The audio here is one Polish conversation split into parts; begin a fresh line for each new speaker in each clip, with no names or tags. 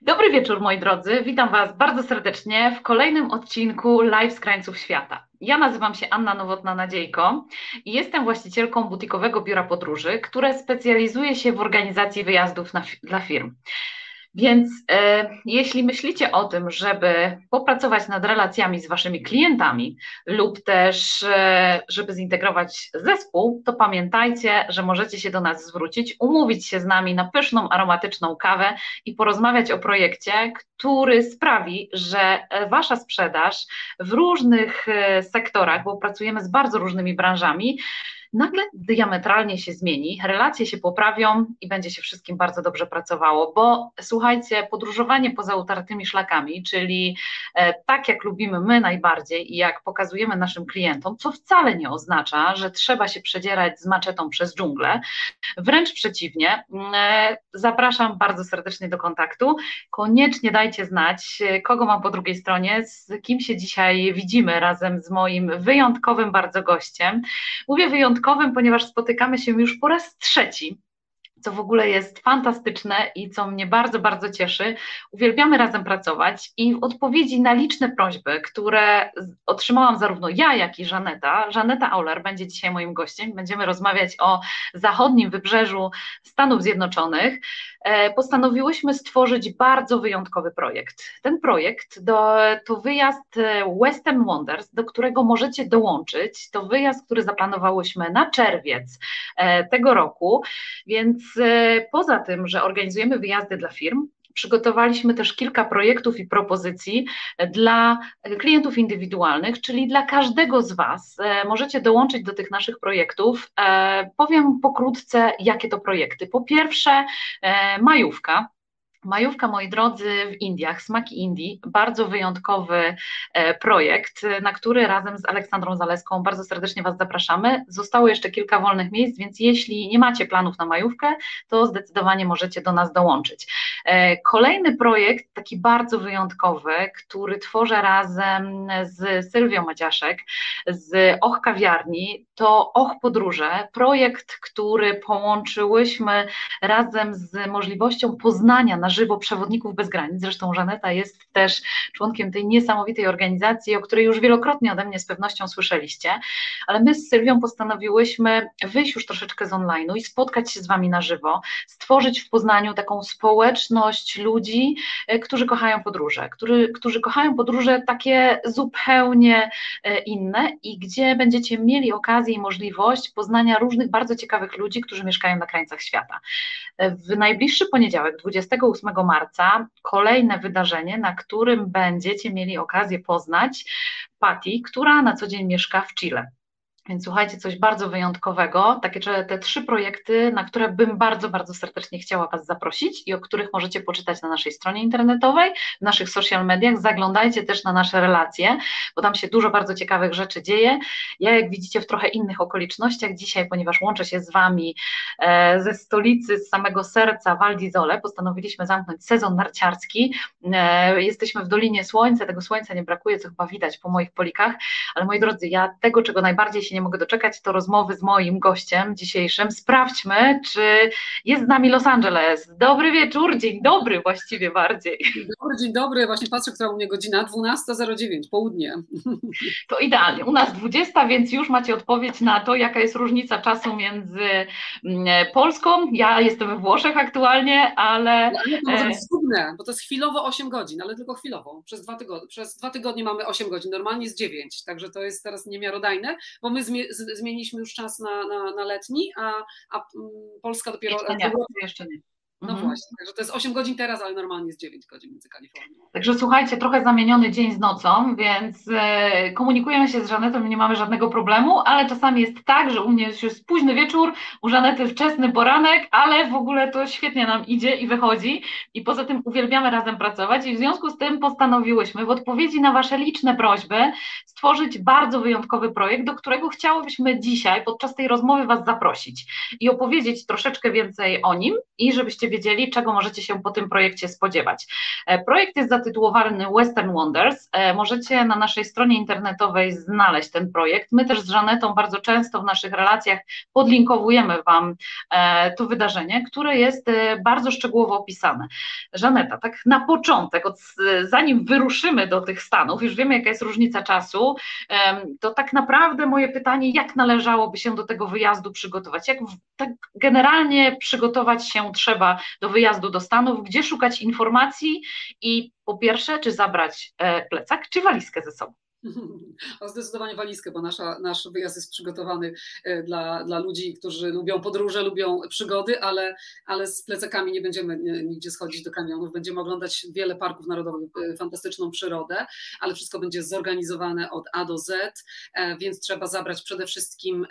Dobry wieczór, moi drodzy. Witam Was bardzo serdecznie w kolejnym odcinku Live z krańców świata. Ja nazywam się Anna Nowotna-Nadziejko i jestem właścicielką butikowego biura podróży, które specjalizuje się w organizacji wyjazdów na, dla firm. Więc e, jeśli myślicie o tym, żeby popracować nad relacjami z waszymi klientami lub też, e, żeby zintegrować zespół, to pamiętajcie, że możecie się do nas zwrócić, umówić się z nami na pyszną, aromatyczną kawę i porozmawiać o projekcie, który sprawi, że wasza sprzedaż w różnych e, sektorach, bo pracujemy z bardzo różnymi branżami, nagle diametralnie się zmieni, relacje się poprawią i będzie się wszystkim bardzo dobrze pracowało, bo słuchajcie, podróżowanie poza utartymi szlakami, czyli e, tak jak lubimy my najbardziej i jak pokazujemy naszym klientom, co wcale nie oznacza, że trzeba się przedzierać z maczetą przez dżunglę, wręcz przeciwnie, mm, e, zapraszam bardzo serdecznie do kontaktu, koniecznie dajcie znać, kogo mam po drugiej stronie, z kim się dzisiaj widzimy razem z moim wyjątkowym bardzo gościem. Mówię wyjątkowym, wyjątkowym, ponieważ spotykamy się już po raz trzeci co w ogóle jest fantastyczne i co mnie bardzo, bardzo cieszy. Uwielbiamy razem pracować i w odpowiedzi na liczne prośby, które otrzymałam zarówno ja, jak i Żaneta, Żaneta Auler będzie dzisiaj moim gościem. Będziemy rozmawiać o zachodnim wybrzeżu Stanów Zjednoczonych. E, postanowiłyśmy stworzyć bardzo wyjątkowy projekt. Ten projekt do, to wyjazd e, Western Wonders, do którego możecie dołączyć. To wyjazd, który zaplanowałyśmy na czerwiec e, tego roku, więc poza tym, że organizujemy wyjazdy dla firm, przygotowaliśmy też kilka projektów i propozycji dla klientów indywidualnych, czyli dla każdego z Was. E, możecie dołączyć do tych naszych projektów. E, powiem pokrótce, jakie to projekty. Po pierwsze, e, majówka. Majówka, moi drodzy, w Indiach, Smaki Indii, bardzo wyjątkowy e, projekt, na który razem z Aleksandrą Zaleską bardzo serdecznie Was zapraszamy. Zostało jeszcze kilka wolnych miejsc, więc jeśli nie macie planów na majówkę, to zdecydowanie możecie do nas dołączyć. E, kolejny projekt, taki bardzo wyjątkowy, który tworzę razem z Sylwią Maciaszek z Och Kawiarni, to Och Podróże, projekt, który połączyłyśmy razem z możliwością poznania na żywo przewodników bez granic. Zresztą Żaneta jest też członkiem tej niesamowitej organizacji, o której już wielokrotnie ode mnie z pewnością słyszeliście, ale my z Sylwią postanowiłyśmy wyjść już troszeczkę z online'u i spotkać się z Wami na żywo, stworzyć w Poznaniu taką społeczność ludzi, e, którzy kochają podróże, którzy, którzy kochają podróże takie zupełnie e, inne i gdzie będziecie mieli okazję i możliwość poznania różnych bardzo ciekawych ludzi, którzy mieszkają na krańcach świata. E, w najbliższy poniedziałek, 28 8 marca kolejne wydarzenie, na którym będziecie mieli okazję poznać Patty, która na co dzień mieszka w Chile. Więc słuchajcie, coś bardzo wyjątkowego, takie te trzy projekty, na które bym bardzo, bardzo serdecznie chciała Was zaprosić i o których możecie poczytać na naszej stronie internetowej, w naszych social mediach. Zaglądajcie też na nasze relacje, bo tam się dużo bardzo ciekawych rzeczy dzieje. Ja, jak widzicie, w trochę innych okolicznościach dzisiaj, ponieważ łączę się z Wami e, ze stolicy, z samego serca Val d'Isole, postanowiliśmy zamknąć sezon narciarski. E, jesteśmy w Dolinie Słońca, tego słońca nie brakuje, co chyba widać po moich polikach, ale moi drodzy, ja tego, czego najbardziej się nie mogę doczekać, to rozmowy z moim gościem dzisiejszym. Sprawdźmy, czy jest z nami Los Angeles. Dobry wieczór, dzień dobry właściwie bardziej.
Dzień dobry, dzień dobry. Właśnie patrzę, która u mnie godzina 12.09, południe.
To idealnie. U nas 20, więc już macie odpowiedź na to, jaka jest różnica czasu między mm, Polską. Ja jestem we Włoszech aktualnie, ale...
No, ale to może być zgubne, bo to jest chwilowo 8 godzin, ale tylko chwilowo. Przez dwa tygodnie, przez dwa tygodnie mamy 8 godzin, normalnie jest 9, także to jest teraz niemiarodajne, bo my zmieniliśmy już czas na, na, na letni, a, a mm, Polska dopiero.
Jeszcze nie, jeszcze nie.
No mhm. właśnie, także to jest 8 godzin teraz, ale normalnie jest 9 godzin między Kalifornią.
Także słuchajcie, trochę zamieniony dzień z nocą, więc e, komunikujemy się z Żanetą, nie mamy żadnego problemu, ale czasami jest tak, że u mnie już jest późny wieczór, u Żanety wczesny poranek, ale w ogóle to świetnie nam idzie i wychodzi i poza tym uwielbiamy razem pracować i w związku z tym postanowiłyśmy w odpowiedzi na Wasze liczne prośby stworzyć bardzo wyjątkowy projekt, do którego chciałybyśmy dzisiaj podczas tej rozmowy Was zaprosić i opowiedzieć troszeczkę więcej o nim i żebyście żebyście wiedzieli, czego możecie się po tym projekcie spodziewać. Projekt jest zatytułowany Western Wonders. Możecie na naszej stronie internetowej znaleźć ten projekt. My też z Żanetą bardzo często w naszych relacjach podlinkowujemy Wam to wydarzenie, które jest bardzo szczegółowo opisane. Żaneta, tak na początek, od, zanim wyruszymy do tych Stanów, już wiemy, jaka jest różnica czasu, to tak naprawdę moje pytanie, jak należałoby się do tego wyjazdu przygotować? Jak tak generalnie przygotować się trzeba do wyjazdu do Stanów? Gdzie szukać informacji? I po pierwsze, czy zabrać e, plecak, czy walizkę ze sobą?
O zdecydowanie walizkę, bo nasza, nasz wyjazd jest przygotowany e, dla, dla ludzi, którzy lubią podróże, lubią przygody, ale, ale z plecakami nie będziemy nigdzie schodzić do kamionów. Będziemy oglądać wiele parków narodowych, e, fantastyczną przyrodę, ale wszystko będzie zorganizowane od A do Z, e, więc trzeba zabrać przede wszystkim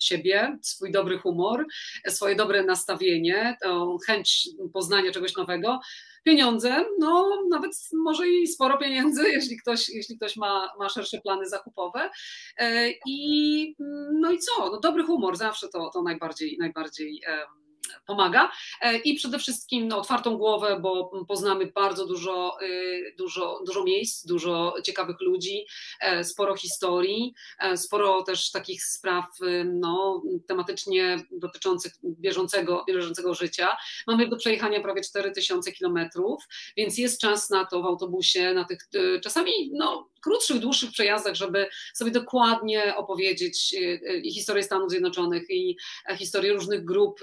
siebie, swój dobry humor, swoje dobre nastawienie, chęć poznania czegoś nowego pieniądze, no nawet może i sporo pieniędzy, jeśli ktoś, jeśli ktoś ma, ma szersze plany zakupowe. E, I no i co? No dobry humor zawsze to, to najbardziej, najbardziej pomaga e, i przede wszystkim no, otwartą głowę, bo poznamy bardzo dużo, y, dużo, dużo miejsc, dużo ciekawych ludzi, e, sporo historii, e, sporo też takich spraw y, no, tematycznie dotyczących bieżącego, bieżącego życia. Mamy do przejechania prawie 4000 kilometrów, więc jest czas na to w autobusie, na tych y, czasami no, krótszych, dłuższych przejazdach, żeby sobie dokładnie opowiedzieć historię Stanów Zjednoczonych, i historię różnych grup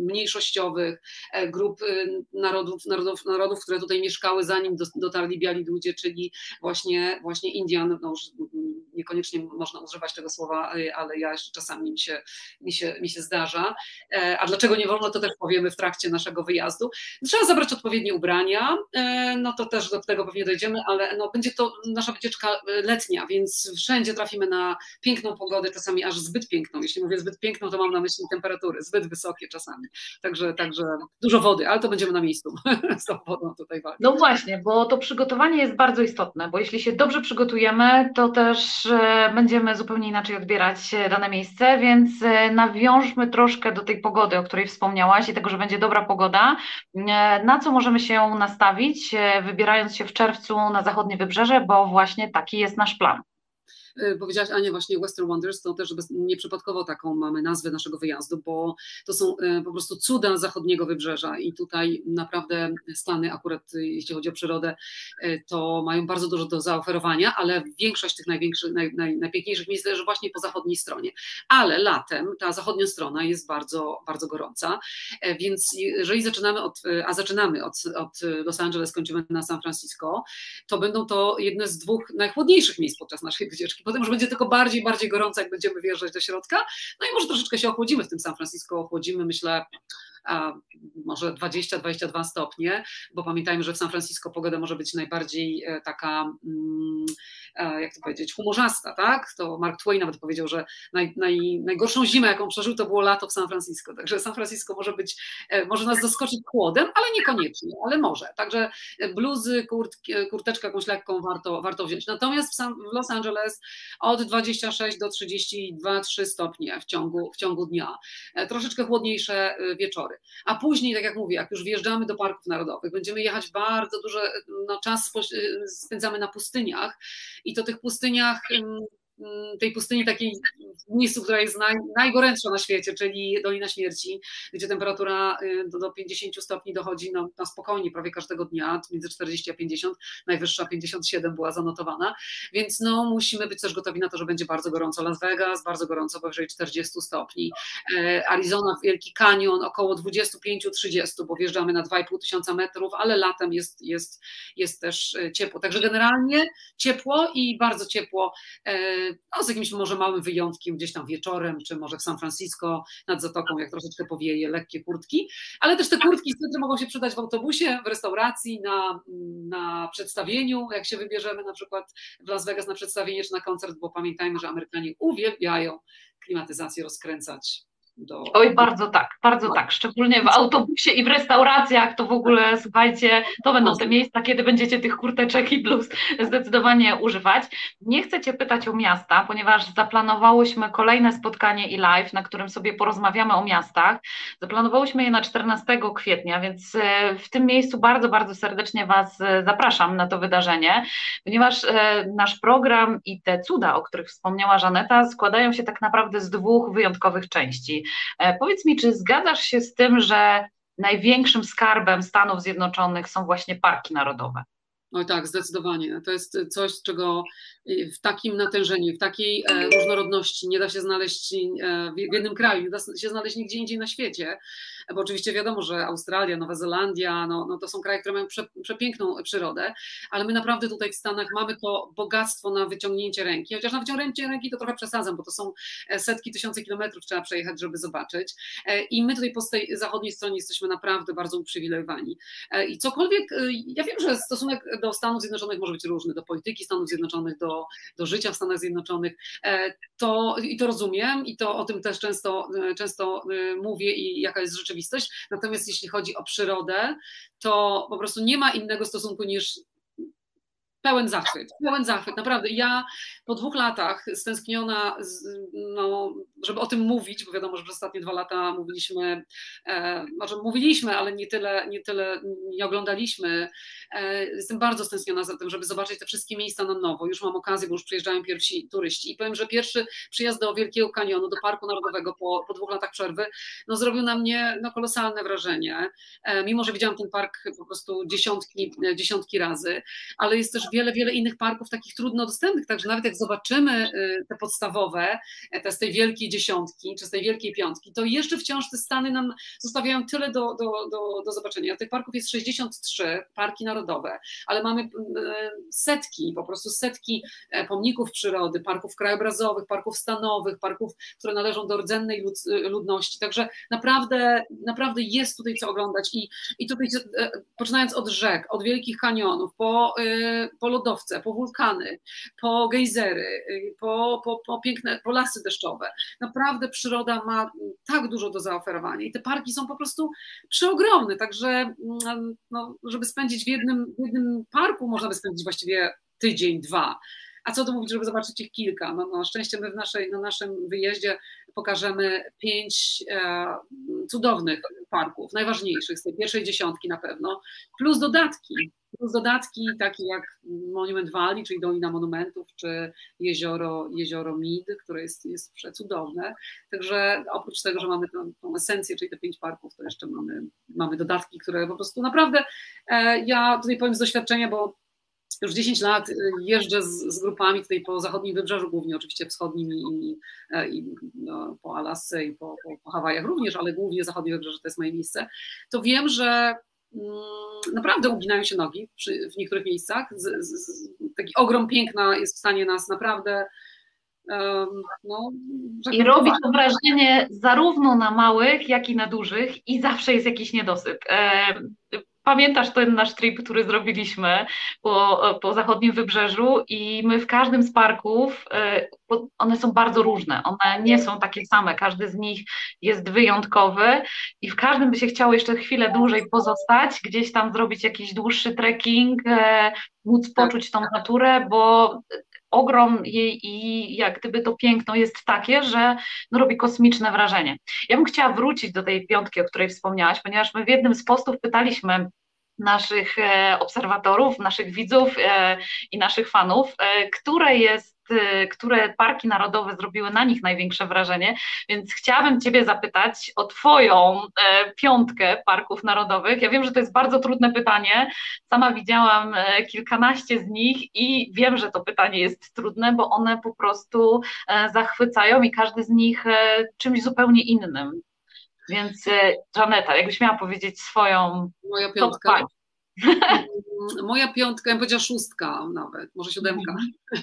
mniejszościowych, e, grup y, narodów, narodów, narodów które tutaj mieszkały zanim dotarli biali ludzie, czyli właśnie, właśnie Indian, no już niekoniecznie można używać tego słowa, y, ale ja jeszcze czasami mi się, mi się, mi się zdarza. E, a dlaczego nie wolno, to też powiemy w trakcie naszego wyjazdu. Trzeba zabrać odpowiednie ubrania, e, no to też do tego pewnie dojdziemy, ale no będzie to nasza wycieczka letnia, więc wszędzie trafimy na piękną pogodę, czasami aż zbyt piękną. Jeśli mówię zbyt piękną, to mam na myśli temperatury, zbyt wysokie czasami. Także, także dużo wody, ale to będziemy na miejscu z tą wodą tutaj walczyć.
No właśnie, bo to przygotowanie jest bardzo istotne, bo jeśli się dobrze przygotujemy, to też e, będziemy zupełnie inaczej odbierać dane miejsce, więc e, nawiążmy troszkę do tej pogody, o której wspomniałaś i tego, że będzie dobra pogoda. E, na co możemy się nastawić, wybierając się w czerwcu na zachodnie wybrzeże, bo właśnie taki jest nasz plan.
Y, powiedziałaś Ania właśnie Western Wonders, to też nieprzypadkowo taką mamy nazwę naszego wyjazdu, bo to są y, po prostu cuda zachodniego wybrzeża i tutaj naprawdę Stany akurat y, jeśli chodzi o przyrodę, to mają bardzo dużo do zaoferowania, ale większość tych największych, naj, naj, najpiękniejszych miejsc leży właśnie po zachodniej stronie. Ale latem ta zachodnia strona jest bardzo, bardzo gorąca, więc jeżeli zaczynamy od, a zaczynamy od, od Los Angeles, kończymy na San Francisco, to będą to jedne z dwóch najchłodniejszych miejsc podczas naszej wycieczki potem już będzie tylko bardziej, bardziej gorąco, jak będziemy wjeżdżać do środka. No i może troszeczkę się ochłodzimy w tym San Francisco, ochłodzimy, myślę, może 20-22 stopnie, bo pamiętajmy, że w San Francisco pogoda może być najbardziej e, taka, mm, e, jak to powiedzieć, humorzasta, tak? To Mark Twain nawet powiedział, że naj, naj, najgorszą zimę, jaką przeżył, to było lato w San Francisco. Także San Francisco może być, e, może nas zaskoczyć chłodem, ale niekoniecznie, ale może. Także bluzy, kurt, kurteczkę jakąś lekką warto, warto wziąć. Natomiast w, San, w Los Angeles od 26 do 32-3 stopnie w ciągu, w ciągu dnia. Troszeczkę chłodniejsze wieczory. A później, tak jak mówię, jak już wjeżdżamy do parków narodowych, będziemy jechać bardzo dużo, no, czas spędzamy na pustyniach i to tych pustyniach Mm, tej pustyni, takiej miejscu, która jest naj, najgorętsza na świecie, czyli Dolina Śmierci, gdzie temperatura y, do, do 50 stopni dochodzi no, na spokojnie prawie każdego dnia, między 40 a 50, najwyższa 57 była zanotowana, więc no, musimy być też gotowi na to, że będzie bardzo gorąco. Las Vegas, bardzo gorąco, powyżej 40 stopni, e, Arizona, Wielki Kanion, około 25-30, bo wjeżdżamy na 2,5 tysiąca metrów, ale latem jest, jest, jest też e, ciepło. Także generalnie ciepło i bardzo ciepło e, no, z jakimś może małym wyjątkiem gdzieś tam wieczorem, czy może w San Francisco nad zatoką, jak troszeczkę powieje, lekkie kurtki, ale też te kurtki wtedy mogą się przydać w autobusie, w restauracji, na, na przedstawieniu, jak się wybierzemy na przykład w Las Vegas na przedstawienie czy na koncert, bo pamiętajmy, że Amerykanie uwielbiają klimatyzację rozkręcać do...
Oj, bardzo tak, bardzo tak. Szczególnie w autobusie i w restauracjach to w ogóle, słuchajcie, to będą te miejsca, kiedy będziecie tych kurteczek i bluz zdecydowanie używać. Nie chcę Cię pytać o miasta, ponieważ zaplanowałyśmy kolejne spotkanie i live, na którym sobie porozmawiamy o miastach. Zaplanowałyśmy je na 14 kwietnia, więc e, w tym miejscu bardzo, bardzo serdecznie Was e, zapraszam na to wydarzenie, ponieważ e, nasz program i te cuda, o których wspomniała Żaneta, składają się tak naprawdę z dwóch wyjątkowych części. E, powiedz mi, czy zgadzasz się z tym, że największym skarbem Stanów Zjednoczonych są właśnie parki narodowe?
No tak, zdecydowanie. To jest coś, czego w takim natężeniu, w takiej e, różnorodności nie da się znaleźć e, w jednym kraju, nie da się znaleźć nigdzie indziej na świecie, bo oczywiście wiadomo, że Australia, Nowa Zelandia, no, no to są kraje, które mają prze, przepiękną przyrodę, ale my naprawdę tutaj w Stanach mamy to bogactwo na wyciągnięcie ręki, chociaż na wyciągnięcie ręki to trochę przesadzam, bo to są e, setki, tysiące kilometrów trzeba przejechać, żeby zobaczyć i my tutaj po tej zachodniej stronie jesteśmy naprawdę bardzo uprzywilejowani i cokolwiek, ja wiem, że stosunek do Stanów Zjednoczonych może być różny, do polityki Stanów Zjednoczonych, do do, życia w Stanach Zjednoczonych, e, to, i to rozumiem i to o tym też często, e, często e, mówię i jaka jest rzeczywistość. Natomiast jeśli chodzi o przyrodę, to po prostu nie ma innego stosunku niż Pełen zachwyt, pełen zachwyt, naprawdę. Ja po dwóch latach stęskniona, no, żeby o tym mówić, bo wiadomo, że przez ostatnie dwa lata mówiliśmy, e, może mówiliśmy, ale nie tyle, nie tyle nie oglądaliśmy. E, jestem bardzo stęskniona za tym, żeby zobaczyć te wszystkie miejsca na nowo. Już mam okazję, bo już przyjeżdżają pierwsi turyści. I powiem, że pierwszy przyjazd do Wielkiego Kanionu, do Parku Narodowego po, po dwóch latach przerwy, no, zrobił na mnie no, kolosalne wrażenie. E, mimo, że widziałam ten park po prostu dziesiątki, dziesiątki razy, ale jest też wiele, wiele innych parków takich trudno dostępnych, także nawet jak zobaczymy y, te podstawowe, e, te z tej wielkiej dziesiątki, czy z tej wielkiej piątki, to jeszcze wciąż te stany nam zostawiają tyle do, do, do, do zobaczenia. Tych parków jest 63, parki narodowe, ale mamy y, setki, po prostu setki e, pomników przyrody, parków krajobrazowych, parków stanowych, parków, które należą do rdzennej lud, ludności, także naprawdę, naprawdę jest tutaj co oglądać i, i tutaj e, poczynając od rzek, od wielkich kanionów, po, po lodowce, po wulkany, po gejzery, y, po, po, po piękne, po lasy deszczowe. Naprawdę przyroda ma tak dużo do zaoferowania i te parki są po prostu przeogromne, także mm, no, żeby spędzić w jednym, w jednym parku, można by spędzić właściwie tydzień, dwa. A co tu mówić, żeby zobaczyć ich kilka? No, na szczęście my w naszej, na naszym wyjeździe pokażemy pięć e, cudownych parków, najważniejszych z tej pierwszej dziesiątki na pewno, plus dodatki plus dodatki takie jak Monument Valley, czyli Dolina Monumentów, czy jezioro, jezioro Mid, które jest, jest przecudowne. Także oprócz tego, że mamy tą, tą esencję, czyli te pięć parków, to jeszcze mamy, mamy dodatki, które po prostu naprawdę, e, ja tutaj powiem z doświadczenia, bo już 10 lat e, jeżdżę z, z, grupami tutaj po zachodnim wybrzeżu, głównie oczywiście wschodnim i, i, e, i no, po Alasce i po, po, po Hawajach również, ale głównie zachodnie wybrzeże to jest moje miejsce, to wiem, że Mm, naprawdę uginają się nogi przy, w niektórych miejscach. Z, z, taki ogrom piękna jest w stanie nas naprawdę. Um, no,
I robi to wrażenie zarówno na małych, jak i na dużych, i zawsze jest jakiś niedosyt. Pamiętasz ten nasz trip, który zrobiliśmy po, po zachodnim wybrzeżu? I my w każdym z parków, e, one są bardzo różne, one nie są takie same, każdy z nich jest wyjątkowy. I w każdym by się chciało jeszcze chwilę dłużej pozostać, gdzieś tam zrobić jakiś dłuższy trekking, e, móc poczuć tą naturę, bo ogrom jej i jak gdyby to piękno jest takie, że no, robi kosmiczne wrażenie. Ja bym chciała wrócić do tej piątki, o której wspomniałaś, ponieważ my w jednym z postów pytaliśmy naszych e, obserwatorów, naszych widzów e, i naszych fanów, e, które jest które parki narodowe zrobiły na nich największe wrażenie, więc chciałabym Ciebie zapytać o Twoją piątkę parków narodowych. Ja wiem, że to jest bardzo trudne pytanie. Sama widziałam kilkanaście z nich i wiem, że to pytanie jest trudne, bo one po prostu zachwycają i każdy z nich czymś zupełnie innym. Więc e, Janeta, jakbyś miała powiedzieć swoją
Moja piątka. Moja piątka, ja bym powiedziała szóstka nawet, może siódemka,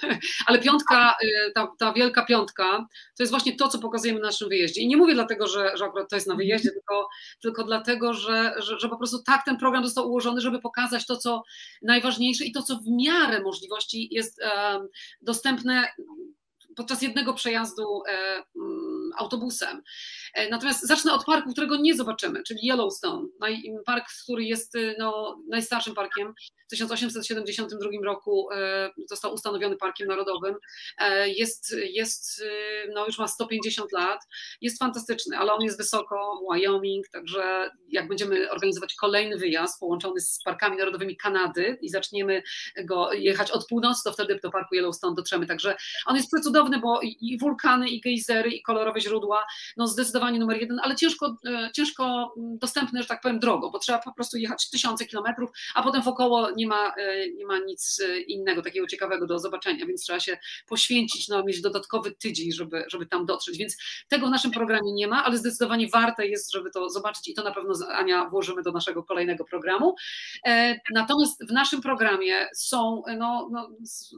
mm. ale piątka, e, ta, ta, wielka piątka, to jest właśnie to, co pokazujemy na naszym wyjeździe. I nie mówię dlatego, że, że akurat to jest na mhm. wyjeździe, tylko, tylko dlatego, że, że, że po prostu tak ten program został ułożony, żeby pokazać to, co najważniejsze i to, co w miarę możliwości jest dostępne podczas jednego przejazdu e, autobusem. Natomiast zacznę od parku, którego nie zobaczymy, czyli Yellowstone, park, który jest no, najstarszym parkiem. W 1872 roku został ustanowiony parkiem narodowym. Jest, jest no już ma 150 lat, jest fantastyczny, ale on jest wysoko, Wyoming, także jak będziemy organizować kolejny wyjazd połączony z parkami narodowymi Kanady i zaczniemy go jechać od północy, to wtedy do parku Yellowstone dotrzemy. Także on jest przecudowny, bo i wulkany, i gejzery, i kolorowe źródła, no zdecydowanie numer jeden, ale ciężko, e, ciężko dostępny, że tak powiem, drogą, bo trzeba po prostu jechać tysiące kilometrów, a potem wokoło nie ma, e, nie ma nic e, innego takiego ciekawego do zobaczenia, więc trzeba się poświęcić, no, mieć dodatkowy tydzień, żeby, żeby tam dotrzeć. Więc tego w naszym programie nie ma, ale zdecydowanie warte jest, żeby to zobaczyć i to na pewno Ania włożymy do naszego kolejnego programu. Natomiast w naszym programie są no, no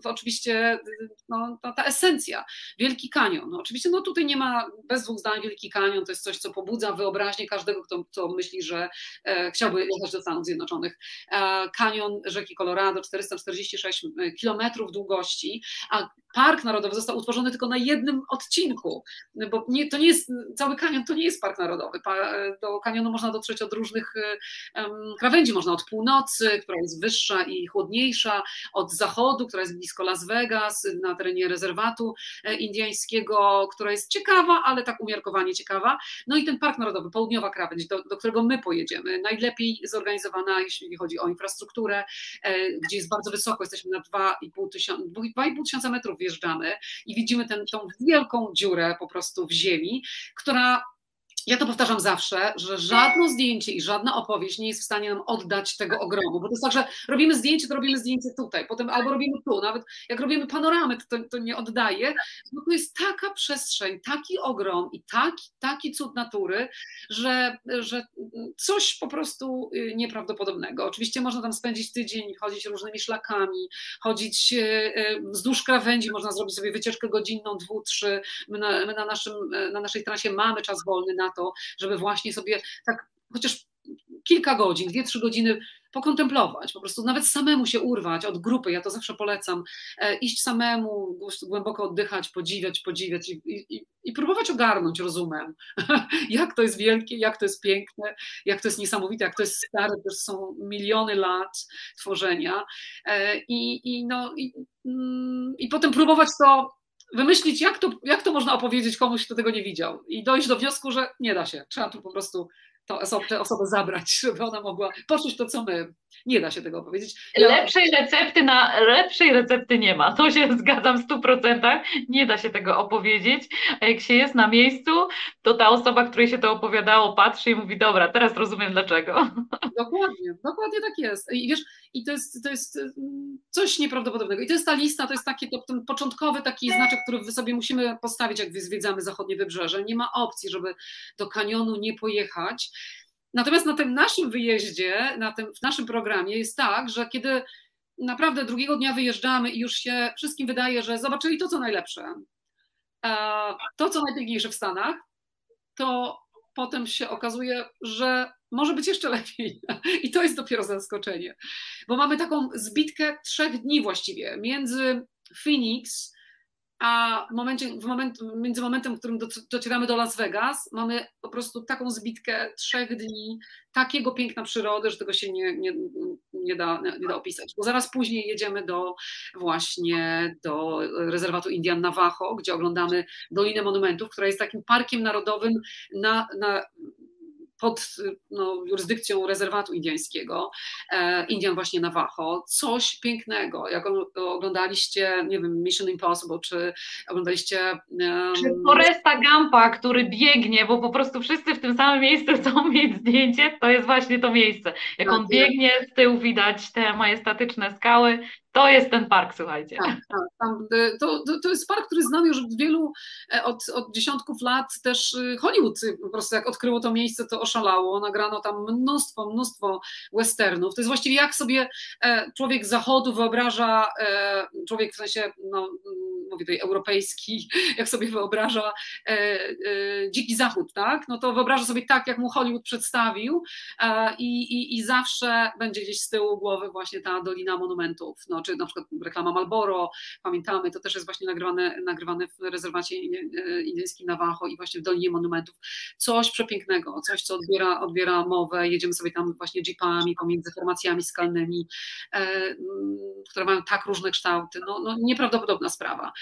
oczywiście no, ta esencja, Wielki Kanion. No, oczywiście no, tutaj nie ma bez dwóch zdań Wielki Kanion, to jest coś, co pobudza wyobraźnię każdego, kto, kto myśli, że e, chciałby jechać do Stanów Zjednoczonych. E, kanion rzeki Colorado, 446 kilometrów długości, a Park Narodowy został utworzony tylko na jednym odcinku, bo nie, to nie jest, cały kanion to nie jest park narodowy. Do kanionu można dotrzeć od różnych um, krawędzi, można od północy, która jest wyższa i chłodniejsza, od zachodu, która jest blisko Las Vegas, na terenie rezerwatu e, indyjskiego, która jest ciekawa, ale tak umiarkowanie ciekawa. No i ten park narodowy, południowa krawędź, do, do którego my pojedziemy, najlepiej zorganizowana, jeśli chodzi o infrastrukturę, e, gdzie jest bardzo wysoko, jesteśmy na 2,5 tysiąca, 2,5 tysiąca metrów wjeżdżamy i widzimy tę tą wielką dziurę po prostu w ziemi, która ja to powtarzam zawsze, że żadne zdjęcie i żadna opowieść nie jest w stanie nam oddać tego ogromu, bo to jest tak, że robimy zdjęcie, to robimy zdjęcie tutaj, potem albo robimy tu, nawet jak robimy panoramy, to, to nie oddaje, bo to jest taka przestrzeń, taki ogrom i taki, taki cud natury, że, że coś po prostu y, nieprawdopodobnego. Oczywiście można tam spędzić tydzień, chodzić różnymi szlakami, chodzić y, y, wzdłuż krawędzi, można zrobić sobie wycieczkę godzinną, dwu, trzy, my na, my na, naszym, na naszej trasie mamy czas wolny na to, żeby właśnie sobie tak chociaż kilka godzin, dwie, trzy godziny pokontemplować, po prostu nawet samemu się urwać od grupy, ja to zawsze polecam, e, iść samemu, głęboko oddychać, podziwiać, podziwiać i, i, i próbować ogarnąć rozumem, jak to jest wielkie, jak to jest piękne, jak to jest niesamowite, jak to jest stare, to są miliony lat tworzenia. E, i, i, no, i, mm, i potem próbować to wymyślić, jak to, jak to można opowiedzieć komuś, kto tego nie widział. I dojść do wniosku, że nie da się, trzeba tu po prostu tę osobę zabrać, żeby ona mogła poczuć to, co my. Nie da się tego powiedzieć.
Ja... Lepszej recepty na lepszej recepty nie ma. To się zgadzam w stu procentach. Nie da się tego opowiedzieć. A jak się jest na miejscu, to ta osoba, której się to opowiadało, patrzy i mówi: Dobra, teraz rozumiem dlaczego.
Dokładnie, dokładnie tak jest. I wiesz, i to jest, to jest mm, coś nieprawdopodobnego. I to jest ta lista, to jest taki to, ten początkowy taki znaczek, który sobie musimy postawić, jak zwiedzamy zachodnie wybrzeże. Nie ma opcji, żeby do kanionu nie pojechać. Natomiast na tym naszym wyjeździe, na tym, w naszym programie jest tak, że kiedy naprawdę drugiego dnia wyjeżdżamy i już się wszystkim wydaje, że zobaczyli to, co najlepsze, to, co najpiękniejsze w Stanach, to potem się okazuje, że może być jeszcze lepiej. I to jest dopiero zaskoczenie, bo mamy taką zbitkę trzech dni właściwie między Phoenix a w momencie, w moment, między momentem, w którym docieramy do Las Vegas, mamy po prostu taką zbitkę trzech dni, takiego piękna przyrody, że tego się nie, nie, nie, da, nie da opisać. Bo zaraz później jedziemy do właśnie do rezerwatu Indian Navajo, gdzie oglądamy Dolinę Monumentów, która jest takim parkiem narodowym na, na pod no, jurysdykcją rezerwatu indiańskiego, e, Indian właśnie Navajo, coś pięknego. Jak oglądaliście, nie wiem, Mission Impossible, czy oglądaliście...
Um... Czy Foresta Gampa, który biegnie, bo po prostu wszyscy w tym samym miejscu chcą mieć zdjęcie, to jest właśnie to miejsce. Jak on biegnie, z tyłu widać te majestatyczne skały, to jest ten park, słuchajcie. Tak,
tak. Tam, y, to, to, to, jest park, który znany już od wielu, e, od, od dziesiątków lat też y, Hollywood po prostu jak odkryło to miejsce, to oszalało. Nagrano tam mnóstwo, mnóstwo westernów. To jest właściwie jak sobie e, człowiek zachodu wyobraża, e, człowiek w sensie no, mówię tutaj europejski, jak sobie wyobraża e, e, dziki zachód, tak? No to wyobraża sobie tak, jak mu Hollywood przedstawił e, i, i, zawsze będzie gdzieś z tyłu głowy właśnie ta Dolina Monumentów, no, czy na przykład reklama Malboro, pamiętamy, to też jest właśnie nagrywane, nagrywane w rezerwacie indyjskim Navajo i właśnie w Dolinie Monumentów. Coś przepięknego, coś, co odbiera, odbiera mowę, jedziemy sobie tam właśnie jeepami pomiędzy formacjami skalnymi, które mają tak różne kształty, no, no nieprawdopodobna sprawa.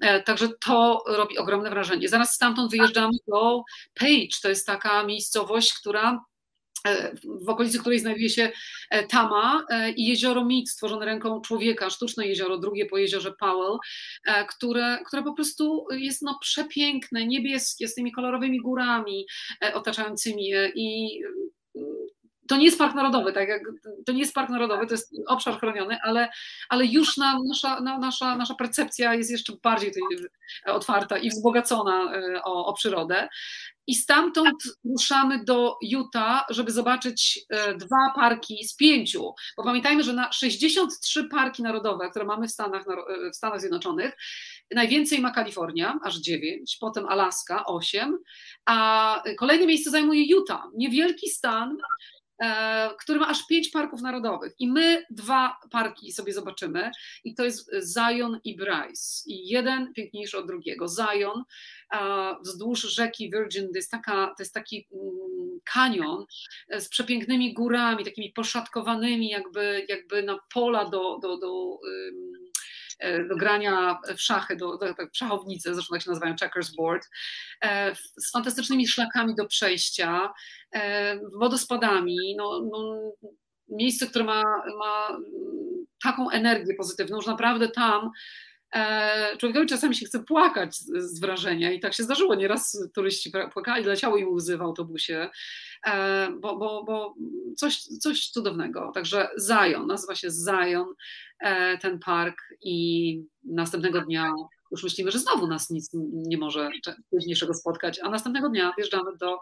E, także to robi ogromne wrażenie. Zaraz stamtąd wyjeżdżamy do Page, to jest taka miejscowość, która e, w okolicy której znajduje się e, Tama i jezioro Mead stworzone ręką człowieka, sztuczne jezioro, drugie po jeziorze Powell, które, które po prostu jest no przepiękne, niebieskie, z tymi kolorowymi górami otaczającymi je i to nie jest park narodowy, tak jak, to nie jest park narodowy, to jest obszar chroniony, ale, ale już na, nasza, na, nasza, nasza percepcja jest jeszcze bardziej otwarta i wzbogacona e, o, o przyrodę. I stamtąd ruszamy do Utah, żeby zobaczyć e, dwa parki z pięciu. Bo pamiętajmy, że na 63 parki narodowe, które mamy w Stanach, e, w Stanach Zjednoczonych, najwięcej ma Kalifornia, aż 9, potem Alaska, 8, a kolejne miejsce zajmuje Utah. Niewielki stan, E, który ma aż pięć parków narodowych. I my dwa parki sobie zobaczymy, i to jest Zion i Bryce. I jeden piękniejszy od drugiego. Zion wzdłuż rzeki Virgin, to jest, taka, to jest taki mm, kanion e, z przepięknymi górami, takimi poszatkowanymi, jakby, jakby na pola do, do, do E, do grania w szachy, do, do, do szachownicy, zresztą tak się nazywają checkers board, e, z fantastycznymi szlakami do przejścia, e, wodospadami, no, no, miejsce, które ma, ma taką energię pozytywną, że naprawdę tam człowiekowi czasami się chce płakać z wrażenia i tak się zdarzyło. Nieraz turyści płakali, leciały im łzy w autobusie, bo, bo, bo coś, coś cudownego. Także Zion, nazywa się Zion. E, ten park i następnego dnia już myślimy, że znowu nas nic nie może późniejszego spotkać, a następnego dnia wjeżdżamy do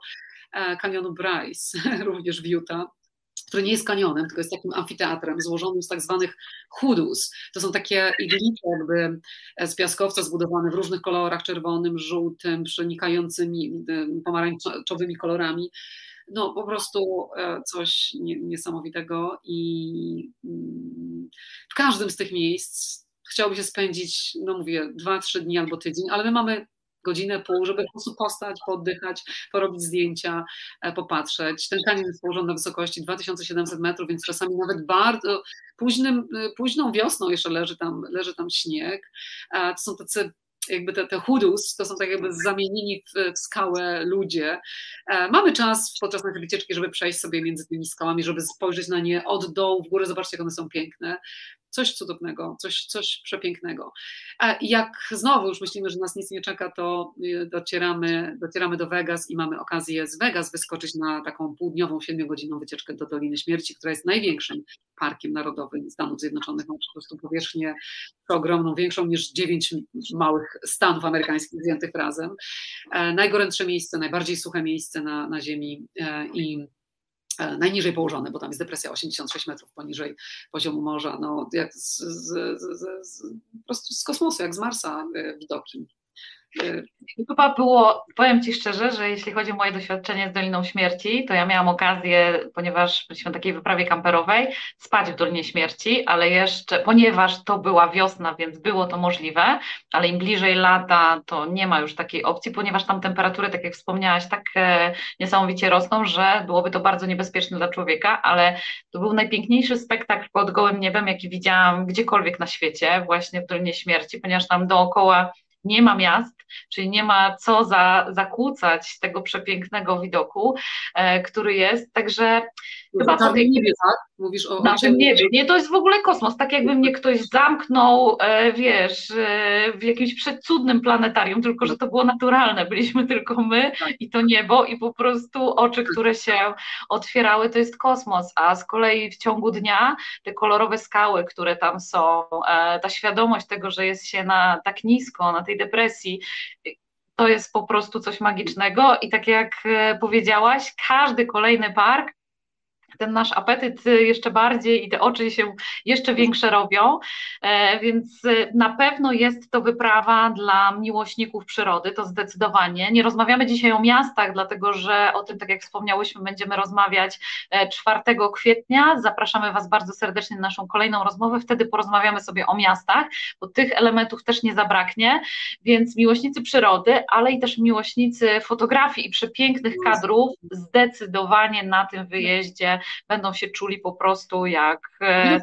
e, kanionu Bryce, również w Utah, który nie jest kanionem, tylko jest takim amfiteatrem złożonym z tak zwanych hudus. To są takie iglice jakby z piaskowca zbudowane w różnych kolorach, czerwonym, żółtym, przenikającymi pomarańczowymi kolorami no po prostu e, coś niesamowitego i mm, w każdym z tych miejsc chciałoby się spędzić, no mówię, dwa, trzy dni albo tydzień, ale my mamy godzinę, pół, żeby po prostu postać, poddychać, porobić zdjęcia, e, popatrzeć. Ten kanion jest położony na wysokości 2700 metrów, więc czasami nawet bardzo późnym, e, późną wiosną jeszcze leży tam, leży tam śnieg. To są tacy jakby te, te hudus, to są tak jakby zamienieni w, w skałę ludzie. E, mamy czas podczas naszej wycieczki, żeby przejść sobie między tymi skałami, żeby spojrzeć na nie od dołu w górę, zobaczcie jak one są piękne coś cudownego, coś, coś przepięknego. A jak znowu już myślimy, że nas nic nie czeka, to y, docieramy, docieramy do Vegas i mamy okazję z Vegas wyskoczyć na taką półdniową, siedmiogodzinną wycieczkę do Doliny Śmierci, która jest największym parkiem narodowym Stanów Zjednoczonych. Ma po prostu powierzchnię ogromną, większą niż dziewięć małych stanów amerykańskich wziętych razem. E, najgorętsze miejsce, najbardziej suche miejsce na, na Ziemi e, i E, najniżej położone, bo tam jest depresja 86 metrów poniżej poziomu morza, no jak z, z, z, po prostu z kosmosu, jak z Marsa e, widoki.
Chyba było, powiem Ci szczerze, że jeśli chodzi o moje doświadczenie z Doliną Śmierci, to ja miałam okazję, ponieważ byliśmy na takiej wyprawie kamperowej, spać w Dolinie Śmierci, ale jeszcze, ponieważ to była wiosna, więc było to możliwe, ale im bliżej lata, to nie ma już takiej opcji, ponieważ tam temperatury, tak jak wspomniałaś, tak e, niesamowicie rosną, że byłoby to bardzo niebezpieczne dla człowieka, ale to był najpiękniejszy spektakl pod gołym niebem, jaki widziałam gdziekolwiek na świecie, właśnie w Dolinie Śmierci, ponieważ tam dookoła nie ma miast, czyli nie ma co za, zakłócać tego przepięknego widoku, e, który jest. Także
Chyba na tym niebie, tak? Mówisz o
Na tym niebie. Nie, to jest w ogóle kosmos. Tak jakby mnie ktoś zamknął, e, wiesz, e, w jakimś przecudnym planetarium, tylko że to było naturalne. Byliśmy tylko my tak. i to niebo i po prostu oczy, które się otwierały, to jest kosmos. A z kolei w ciągu dnia te kolorowe skały, które tam są, e, ta świadomość tego, że jest się na tak nisko, na tej depresji, to jest po prostu coś magicznego i tak jak powiedziałaś, każdy kolejny park ten nasz apetyt jeszcze bardziej i te oczy się jeszcze większe robią, e, więc na pewno jest to wyprawa dla miłośników przyrody, to zdecydowanie. Nie rozmawiamy dzisiaj o miastach, dlatego że o tym, tak jak wspomniałyśmy, będziemy rozmawiać 4 e, kwietnia. Zapraszamy Was bardzo serdecznie na naszą kolejną rozmowę, wtedy porozmawiamy sobie o miastach, bo tych elementów też nie zabraknie, więc miłośnicy przyrody, ale i też miłośnicy fotografii i przepięknych kadrów zdecydowanie na tym wyjeździe będą się czuli po prostu jak.
E,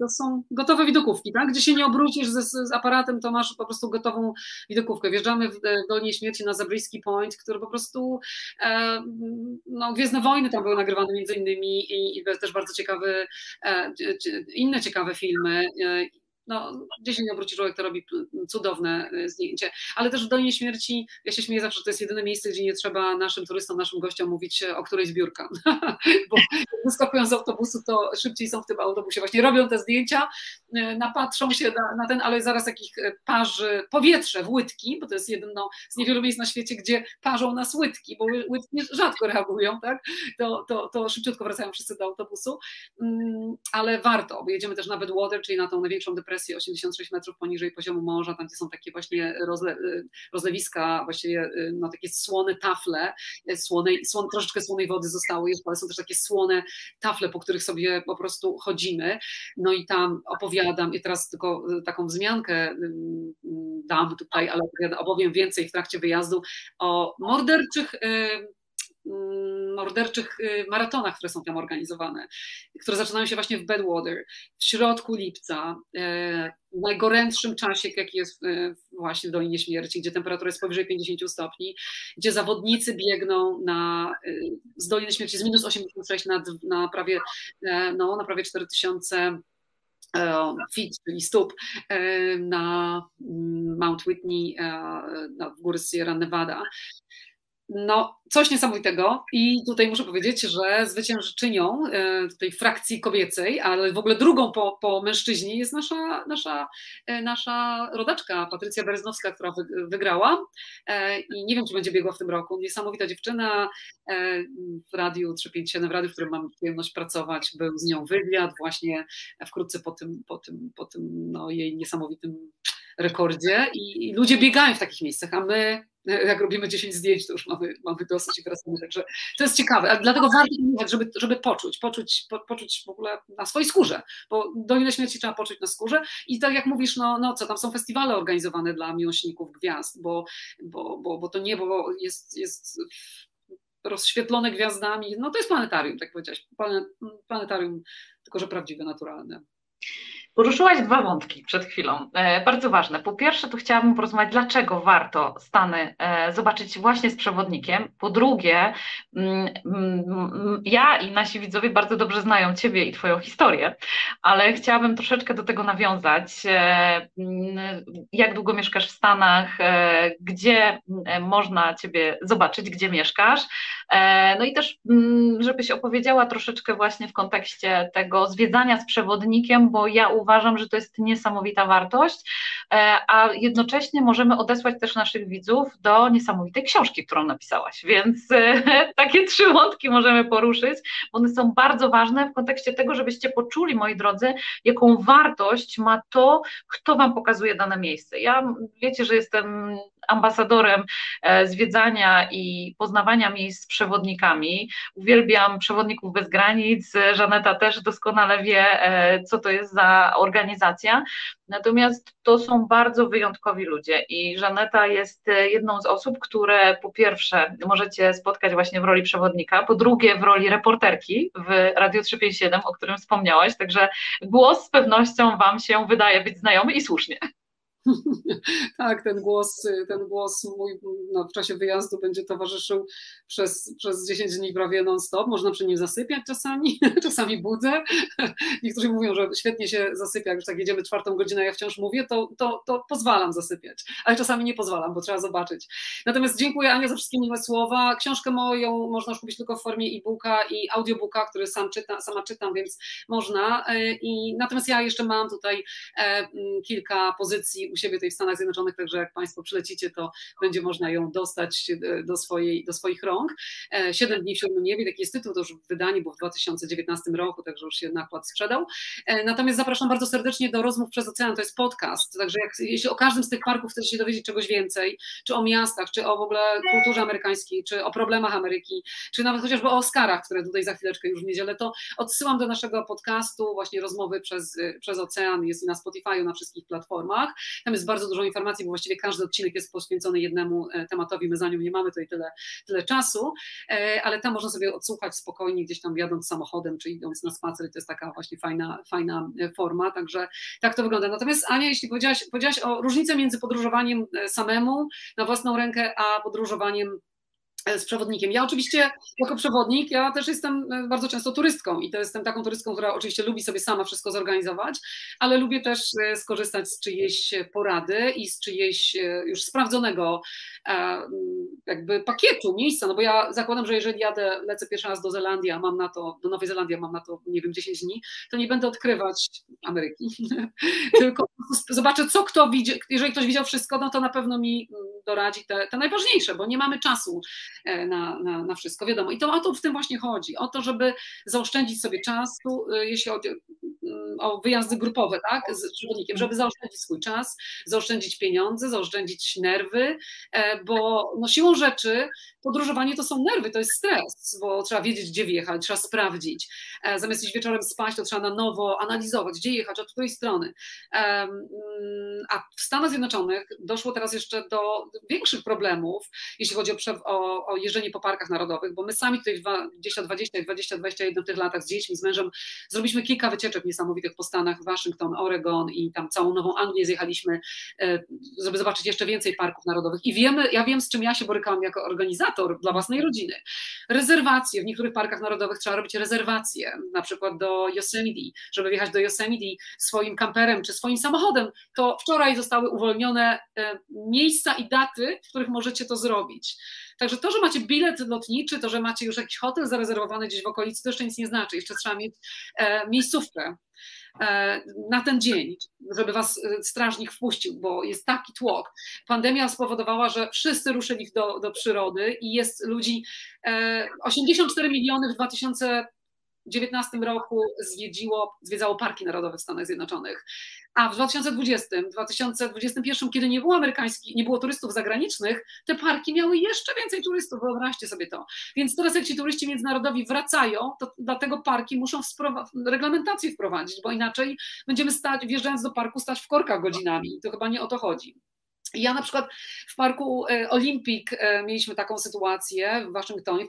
to są gotowe widokówki, tak? Gdzie się nie obrócisz z, z aparatem, to masz po prostu gotową widokówkę. Wjeżdżamy w Dolinie Śmierci na Zabryski Point, który po prostu e, no, Gwiezdne Wojny tam były nagrywane między innymi i, i też bardzo ciekawe, e, inne ciekawe filmy. No, gdzie się nie obróci człowiek, to robi cudowne y, zdjęcie. Ale też w Dolinie Śmierci, ja się śmieję zawsze, to jest jedyne miejsce, gdzie nie trzeba naszym turystom, naszym gościom mówić e, o której zbiórka. Bo wyskakują z autobusu, to szybciej są w tym autobusie. Właśnie robią te zdjęcia, e, napatrzą się na, na ten, ale zaraz jakich e, parzy powietrze w łydki, bo to jest jedno z niewielu miejsc na świecie, gdzie parzą nas łydki, bo łydki rzadko reagują, tak? To, to, to szybciutko wracają wszyscy do autobusu. Mm, ale warto, bo jedziemy też na Bedwater, czyli na tą największą depresję depresję 86 metrów poniżej poziomu morza, tam gdzie są takie właśnie rozle, y, rozlewiska, właściwie y, no, takie słone tafle, y, słonej, słon, troszeczkę słonej wody zostało jeszcze, ale są też takie słone tafle, po których sobie po prostu chodzimy. No i tam opowiadam, i teraz tylko taką wzmiankę dam tutaj, ale opowiem więcej w trakcie wyjazdu o morderczych morderczych y, maratonach, które są tam organizowane, które zaczynają się właśnie w Bedwater, w środku lipca, e, w najgorętszym czasie, jaki jest e, właśnie w Dolinie Śmierci, gdzie temperatura jest powyżej 50 stopni, gdzie zawodnicy biegną na, e, z Doliny Śmierci z minus 86 na, na, prawie, no, na prawie 4000 feet, czyli stóp na mm, Mount Whitney w góry Sierra Nevada no, coś niesamowitego i tutaj muszę powiedzieć, że zwyciężczynią e, tej frakcji kobiecej, ale w ogóle drugą po, po mężczyźnie jest nasza, nasza, e, nasza rodaczka Patrycja Bereznowska, która wygrała e, i nie wiem, czy będzie biegła w tym roku. Niesamowita dziewczyna w Radiu 357, w radiu, w którym mam przyjemność pracować, był z nią wywiad właśnie wkrótce po tym, po tym, po tym no, jej niesamowitym rekordzie i, i ludzie biegają w takich miejscach, a my jak robimy 10 zdjęć, to już mamy, mamy dosyć i wracamy. Także to jest ciekawe. A dlatego warto jechać, żeby, żeby poczuć, poczuć, po, poczuć w ogóle na swojej skórze, bo Dolinę Śmierci trzeba poczuć na skórze. I tak jak mówisz, no, no co, tam są festiwale organizowane dla miłośników gwiazd, bo, bo, bo, bo to niebo jest, jest rozświetlone gwiazdami. No to jest planetarium, tak powiedziałeś. Planetarium, tylko że prawdziwe, naturalne.
Poruszyłaś dwa wątki przed chwilą, e, bardzo ważne. Po pierwsze, tu chciałabym porozmawiać, dlaczego warto Stany e, zobaczyć właśnie z przewodnikiem. Po drugie, mm, mm, ja i nasi widzowie bardzo dobrze znają Ciebie i Twoją historię, ale chciałabym troszeczkę do tego nawiązać. E, mm, jak długo mieszkasz w Stanach? Gdzie można Ciebie zobaczyć? Gdzie mieszkasz? No i też, żebyś opowiedziała troszeczkę właśnie w kontekście tego zwiedzania z przewodnikiem, bo ja uważam, że to jest niesamowita wartość, e, a jednocześnie możemy odesłać też naszych widzów do niesamowitej książki, którą napisałaś, więc e, takie trzy wątki możemy poruszyć, bo one są bardzo ważne w kontekście tego, żebyście poczuli, moi drodzy, jaką wartość ma to, kto Wam pokazuje dane miejsce. Ja wiecie, że jestem ambasadorem e, zwiedzania i poznawania miejsc z przewodnikami. Uwielbiam przewodników bez granic. Żaneta też doskonale wie, co to jest za organizacja. Natomiast to są bardzo wyjątkowi ludzie i Żaneta jest e, jedną z osób, które po pierwsze możecie spotkać właśnie w roli przewodnika, po drugie w roli reporterki w Radio 357, o którym wspomniałaś, także głos z pewnością Wam się wydaje być znajomy i słusznie.
tak, ten głos, ten głos mój no, w czasie wyjazdu będzie towarzyszył przez, przez 10 dni prawie non-stop. Można przy nim zasypiać czasami, czasami budzę. Niektórzy mówią, że świetnie się zasypia, już tak jedziemy czwartą godzinę, ja wciąż mówię, to, to, to pozwalam zasypiać, ale czasami nie pozwalam, bo trzeba zobaczyć. Natomiast dziękuję Ania za wszystkie miłe słowa. Książkę moją można już kupić tylko w formie e-booka i audiobooka, który sam czyta, sama czytam, więc można. I, natomiast ja jeszcze mam tutaj e, kilka pozycji u siebie tutaj w Stanach Zjednoczonych, także jak Państwo przylecicie, to będzie można ją dostać do, swojej, do swoich rąk. Siedem dni w siódmym niebie, taki jest tytuł, to już wydanie było w 2019 roku, także już się nakład sprzedał. Natomiast zapraszam bardzo serdecznie do Rozmów przez Ocean, to jest podcast, także jak, jeśli o każdym z tych parków chcecie się dowiedzieć czegoś więcej, czy o miastach, czy o w ogóle kulturze amerykańskiej, czy o problemach Ameryki, czy nawet chociażby o Oscarach, które tutaj za chwileczkę już w niedzielę, to odsyłam do naszego podcastu, właśnie rozmowy przez, przez ocean, jest na Spotify, na wszystkich platformach. Tam jest bardzo dużo informacji, bo właściwie każdy odcinek jest poświęcony jednemu e, tematowi, my za nią nie mamy tutaj tyle, tyle czasu, e, ale tam można sobie odsłuchać spokojnie, gdzieś tam jadąc samochodem, czy idąc na spacer, to jest taka właśnie fajna, fajna e, forma, także tak to wygląda. Natomiast Ania, jeśli powiedziałaś, powiedziałaś o różnicy między podróżowaniem samemu na własną rękę, a podróżowaniem z przewodnikiem. Ja oczywiście jako przewodnik, ja też jestem e, bardzo często turystką i to jestem taką turystką, która oczywiście lubi sobie sama wszystko zorganizować, ale lubię też e, skorzystać z czyjejś porady i z czyjejś już sprawdzonego jakby pakietu, miejsca, no bo ja zakładam, że jeżeli jadę, lecę pierwszy raz do Zelandii, a mam na to, do Nowej Zelandii, mam na to, nie wiem, 10 dni, to nie będę odkrywać Ameryki, tylko zobaczę, co kto widzi, jeżeli ktoś widział wszystko, no to na pewno mi mm, doradzi te, te najważniejsze, bo nie mamy czasu E, na, na, na wszystko, wiadomo. I to o to w tym właśnie chodzi, o to, żeby zaoszczędzić sobie czasu, e, jeśli chodzi mm, o wyjazdy grupowe, tak, z przewodnikiem, żeby zaoszczędzić swój czas, zaoszczędzić pieniądze, zaoszczędzić nerwy, e, bo no siłą rzeczy podróżowanie to są nerwy, to jest stres, bo trzeba wiedzieć, gdzie wjechać, trzeba sprawdzić. Zamiast iść wieczorem spać, to trzeba na nowo analizować, gdzie jechać, od której strony. Mm, a w Stanach Zjednoczonych doszło teraz jeszcze do większych problemów, jeśli chodzi o, o, o jeżdżenie po parkach narodowych, bo my sami tutaj w 2020 i 2021 tych latach z dziećmi, z mężem zrobiliśmy kilka wycieczek niesamowitych po Stanach, Waszyngton, Oregon i tam całą Nową Anglię zjechaliśmy, e, żeby zobaczyć jeszcze więcej parków narodowych i wiemy, ja wiem z czym ja się borykałam jako organizator dla własnej rodziny. Rezerwacje, w niektórych parkach narodowych trzeba robić rezerwacje, na przykład do Yosemite, żeby wjechać do Yosemite swoim kamperem czy swoim samochodem, to wczoraj zostały uwolnione e, miejsca i daty, w których możecie to zrobić. Także to, że macie bilet lotniczy, to, że macie już jakiś hotel zarezerwowany gdzieś w okolicy, to jeszcze nic nie znaczy. Jeszcze trzeba mieć e, miejscówkę e, na ten dzień, żeby was e, strażnik wpuścił, bo jest taki tłok. Pandemia spowodowała, że wszyscy ruszyli do, do przyrody i jest ludzi 84 miliony w 2000 2019 roku zwiedzało parki narodowe w Stanach Zjednoczonych. A w 2020, 2021, kiedy nie było amerykańskich, nie było turystów zagranicznych, te parki miały jeszcze więcej turystów, wyobraźcie sobie to. Więc teraz jak ci turyści międzynarodowi wracają, to dlatego parki muszą reglamentację wprowadzić, bo inaczej będziemy stać, wjeżdżając do parku, stać w korkach godzinami. To chyba nie o to chodzi. Ja na przykład w parku e, Olimpik e, mieliśmy taką sytuację w Waszyngtonie,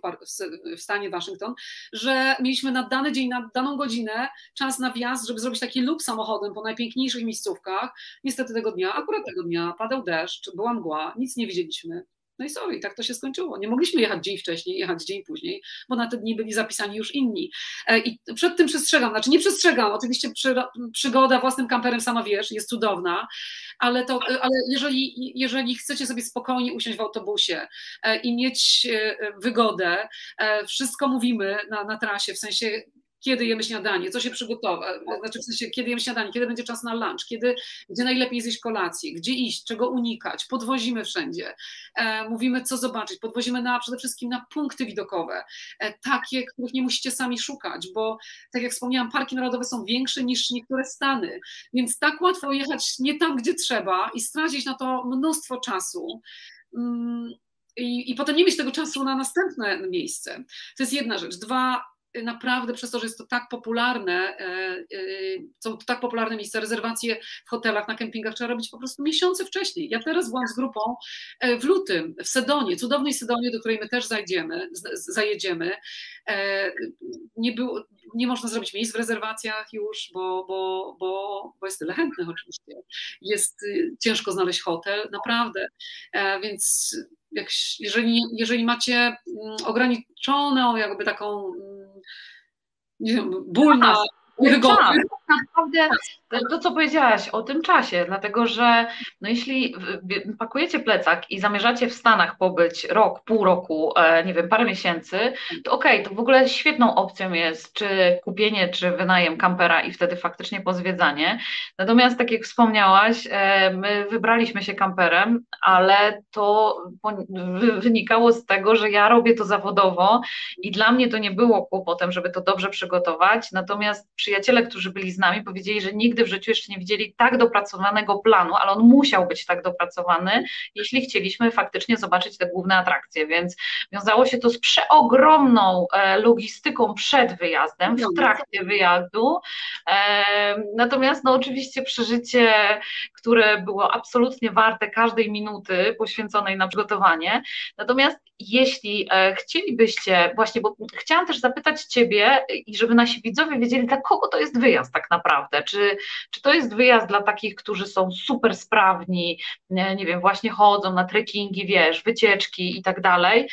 w, stanie Waszyngton, że mieliśmy na dany dzień, na daną godzinę czas na wjazd, żeby zrobić taki lub samochodem po najpiękniejszych miejscówkach. Niestety tego dnia, akurat tego dnia padał deszcz, była mgła, nic nie widzieliśmy. No i sorry, tak to się skończyło. Nie mogliśmy jechać dzień wcześniej, jechać dzień później, bo na te dni byli zapisani już inni. E, I przed tym przestrzegam, znaczy nie przestrzegam, oczywiście przy, przygoda własnym kamperem, sama wiesz, jest cudowna, ale, to, ale jeżeli, jeżeli chcecie sobie spokojnie usiąść w autobusie e, i mieć e, wygodę, wszystko mówimy na, na trasie, w sensie kiedy jemy śniadanie, co się przygotować, znaczy w sensie, kiedy jemy śniadanie, kiedy będzie czas na lunch, kiedy, gdzie najlepiej zjeść kolację, gdzie iść, czego unikać, podwozimy wszędzie, e, mówimy co zobaczyć, podwozimy na, przede wszystkim na punkty widokowe, e, takie, których nie musicie sami szukać, bo tak jak wspomniałam, parki narodowe są większe niż niektóre stany, więc tak łatwo jechać nie tam, gdzie trzeba i stracić na to mnóstwo czasu. Mm, i, I potem nie mieć tego czasu na następne miejsce. To jest jedna rzecz. Dwa, naprawdę przez to, że jest to tak popularne, e, e, są to tak popularne miejsca, rezerwacje w hotelach, na kempingach trzeba robić po prostu miesiące wcześniej. Ja teraz byłam z grupą e, w lutym w Sedonie, cudownej Sedonie, do której my też zajdziemy, zajedziemy. Nie, było, nie można zrobić miejsc w rezerwacjach już, bo, bo, bo, bo jest tyle chętnych oczywiście. Jest ciężko znaleźć hotel, naprawdę. Więc jak, jeżeli, jeżeli macie mm, ograniczoną jakby taką mm,
czas, naprawdę to, co powiedziałaś o tym czasie, dlatego że no jeśli pakujecie plecak i zamierzacie w Stanach pobyć rok, pół roku, e, nie wiem, parę miesięcy, to okej, okay, to w ogóle świetną opcją jest czy kupienie, czy wynajem kampera i wtedy faktycznie pozwiedzanie. Natomiast tak jak wspomniałaś, e, my wybraliśmy się kamperem, ale to wynikało z tego, że ja robię to zawodowo i dla mnie to nie było kłopotem, żeby to dobrze przygotować. Natomiast przyjaciele, którzy byli z nami, powiedzieli, że nigdy w życiu jeszcze nie widzieli tak dopracowanego planu, ale on musiał być tak dopracowany, jeśli chcieliśmy faktycznie zobaczyć te główne atrakcje, więc wiązało się to z przeogromną e, logistyką przed wyjazdem, w trakcie wyjazdu, e, natomiast no oczywiście przeżycie, które było absolutnie warte każdej minuty poświęconej na przygotowanie, natomiast jeśli e, chcielibyście, właśnie, bo chciałam też zapytać Ciebie i żeby nasi widzowie wiedzieli, dla kogo to jest wyjazd tak naprawdę, czy, czy to jest wyjazd dla takich, którzy są super sprawni, nie, nie wiem, właśnie chodzą na trekkingi, wiesz, wycieczki i tak dalej,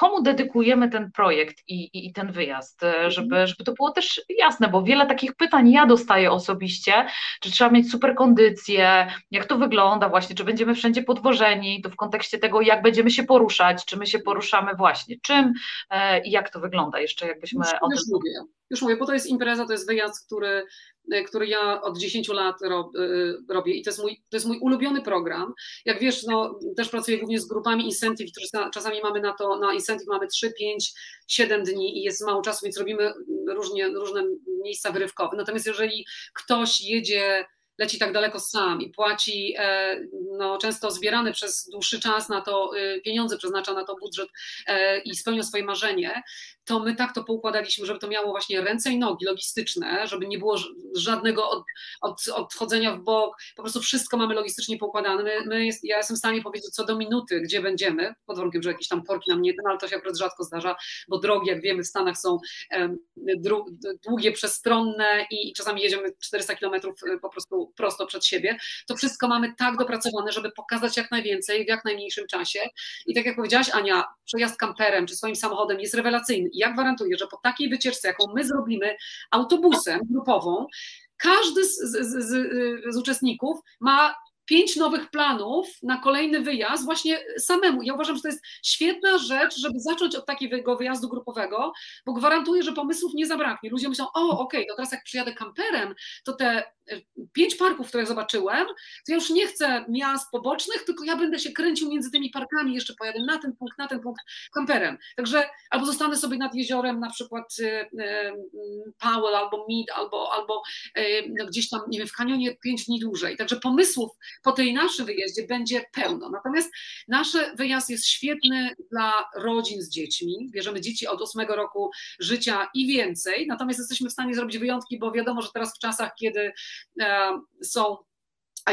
komu dedykujemy ten projekt i, i, i, ten wyjazd, e, żeby, mhm. żeby to było też jasne, bo wiele takich pytań ja dostaję osobiście, czy trzeba mieć super kondycję, jak to wygląda właśnie, czy będziemy wszędzie podwożeni, to w kontekście tego, jak będziemy się poruszać, czy my się poruszamy właśnie czym e, i jak to wygląda jeszcze, jakbyśmy
już, o tym... Mówię. Już mówię, bo to jest impreza, to jest wyjazd, który który ja od 10 lat e, robię i to jest, mój, to jest mój ulubiony program. Jak wiesz, no, też pracuję głównie z grupami incentive, które czasami mamy na to, na incentive mamy 3, 5, 7 dni i jest mało czasu, więc robimy różnie, różne miejsca wyrywkowe. Natomiast jeżeli ktoś jedzie leci tak daleko sam i płaci e, no, często zbierany przez dłuższy czas na to, pieniądze przeznacza na to budżet i spełnia swoje marzenie, to my tak to poukładaliśmy, żeby to miało właśnie ręce i nogi logistyczne, żeby nie było żadnego od, od, odchodzenia w bok, po prostu wszystko mamy logistycznie poukładane. My, my jest, ja jestem w stanie powiedzieć co do minuty, gdzie będziemy, pod warunkiem, że jakieś tam korki nam nie ten, ale to się akurat rzadko zdarza, bo drogi, jak wiemy, w Stanach są długie, przestronne i czasami jedziemy 400 kilometrów e, po prostu prosto przed siebie. To wszystko mamy tak dopracowane, żeby pokazać jak najwięcej w jak najmniejszym czasie. I tak jak powiedziałaś, Ania, przejazd kamperem czy swoim samochodem jest rewelacyjny ja gwarantuję, że po takiej wycieczce, jaką my zrobimy autobusem grupową, każdy z, z, z, z uczestników ma pięć nowych planów na kolejny wyjazd właśnie samemu. Ja uważam, że to jest świetna rzecz, żeby zacząć od takiego wyjazdu grupowego, bo gwarantuję, że pomysłów nie zabraknie. Ludzie myślą, o okej, okay, to teraz jak przyjadę kamperem, to te pięć parków, które zobaczyłem, to ja już nie chcę miast pobocznych, tylko ja będę się kręcił między tymi parkami, jeszcze pojadę na ten punkt, na ten punkt kamperem. Także albo zostanę sobie nad jeziorem, na przykład y, y, Powell, albo Mead, albo, albo y, no gdzieś tam, nie wiem, w kanionie pięć dni dłużej. Także pomysłów po tej naszym wyjeździe będzie pełno. Natomiast nasz wyjazd jest świetny dla rodzin z dziećmi. Bierzemy dzieci od ósmego roku życia i więcej, natomiast jesteśmy w stanie zrobić wyjątki, bo wiadomo, że teraz w czasach, kiedy E, są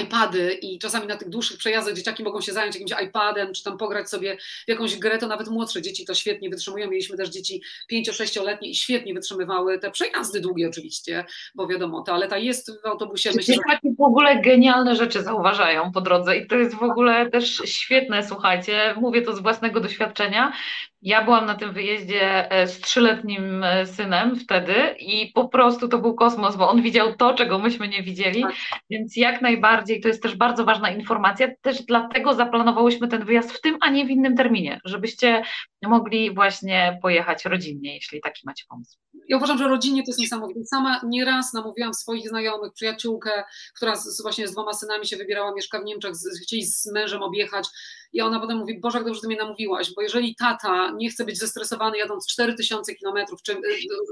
iPady i czasami na tych dłuższych przejazdach dzieciaki mogą się zająć jakimś iPadem, czy tam pograć sobie w jakąś grę, to nawet młodsze dzieci to świetnie wytrzymują. Mieliśmy też dzieci 5-6-letnie i świetnie wytrzymywały te przejazdy długie oczywiście, bo wiadomo, toaleta jest w autobusie.
Myślę, dzieciaki w ogóle genialne rzeczy zauważają po drodze i to jest w ogóle też świetne, słuchajcie, mówię to z własnego doświadczenia, ja byłam na tym wyjeździe e, z trzyletnim e, synem wtedy i po prostu to był kosmos, bo on widział to, czego myśmy nie widzieli, tak. więc jak najbardziej to jest też bardzo ważna informacja. Też dlatego zaplanowałyśmy ten wyjazd w tym, a nie w innym terminie, żebyście mogli właśnie pojechać rodzinnie, jeśli taki macie pomysł.
Ja uważam, że rodzinnie to jest niesamowite. Sama nieraz namówiłam swoich znajomych, przyjaciółkę, która z, właśnie z dwoma synami się wybierała, mieszka w Niemczech, z, chcieli z mężem objechać i ona potem mówi, Boże, jak dobrze Ty mnie namówiłaś, bo jeżeli tata nie chce być zestresowany jadąc 4000 kilometrów, czy y,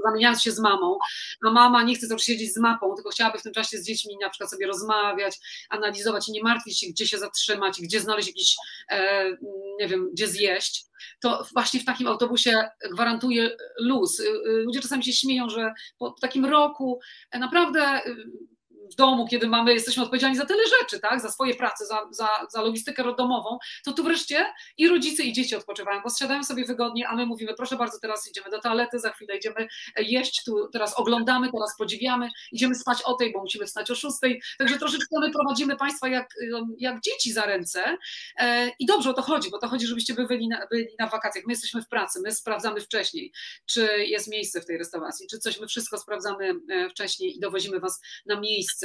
zamieniając się z mamą, a mama nie chce zawsze siedzieć z mapą, tylko chciałaby w tym czasie z dziećmi na przykład sobie rozmawiać, analizować i nie martwić się, gdzie się zatrzymać, gdzie znaleźć jakiś, e, nie wiem, gdzie zjeść, to właśnie w takim autobusie gwarantuje luz. Y, y, ludzie czasami się śmieją, że po takim roku naprawdę w domu, kiedy mamy, jesteśmy odpowiedzialni za tyle rzeczy, tak, za swoje prace, za, za, za logistykę domową, to tu wreszcie i rodzice i dzieci odpoczywają, bo siadają sobie wygodnie, a my mówimy, proszę bardzo, teraz idziemy do toalety, za chwilę idziemy jeść, tu teraz oglądamy, teraz podziwiamy, idziemy spać o tej, bo musimy wstać o szóstej, także troszeczkę my prowadzimy Państwa jak, jak dzieci za ręce e, i dobrze o to chodzi, bo to chodzi, żebyście byli na, byli na wakacjach, my jesteśmy w pracy, my sprawdzamy wcześniej, czy jest miejsce w tej restauracji, czy coś, my wszystko sprawdzamy e, wcześniej i dowozimy Was na miejsce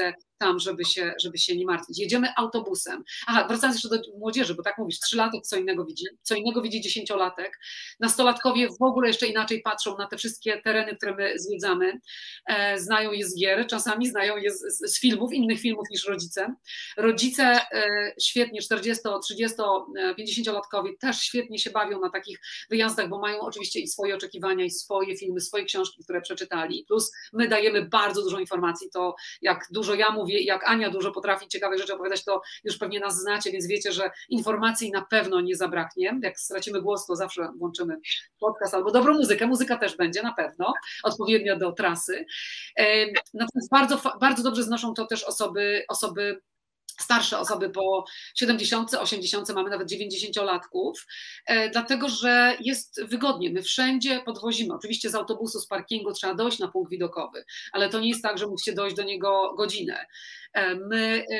tam, żeby się, żeby się nie martwić. Jedziemy autobusem. Aha, wracając jeszcze do młodzieży, bo tak mówisz, trzylatek co innego widzi, co innego widzi dziesięciolatek. Nastolatkowie w ogóle jeszcze inaczej patrzą na te wszystkie tereny, które my zwiedzamy. E, znają je z gier, czasami znają je z, z, z, filmów, innych filmów niż rodzice. Rodzice e, świetnie, 40, 30, 50-latkowie też świetnie się bawią na takich wyjazdach, bo mają oczywiście i swoje oczekiwania, i swoje filmy, swoje książki, które przeczytali. Plus my dajemy bardzo dużo informacji, to jak dużo ja mówię, jak Ania dużo potrafi ciekawe rzeczy opowiadać, to już pewnie nas znacie, więc wiecie, że informacji na pewno nie zabraknie. Jak stracimy głos, to zawsze włączymy podcast albo dobrą muzykę. Muzyka też będzie na pewno, odpowiednio do trasy. Natomiast bardzo, bardzo dobrze znoszą to też osoby, osoby starsze osoby po 70, 80, mamy nawet 90-latków, e, dlatego że jest wygodnie. My wszędzie podwozimy. Oczywiście z autobusu, z parkingu trzeba dojść na punkt widokowy, ale to nie jest tak, że musicie dojść do niego godzinę. E, my, e,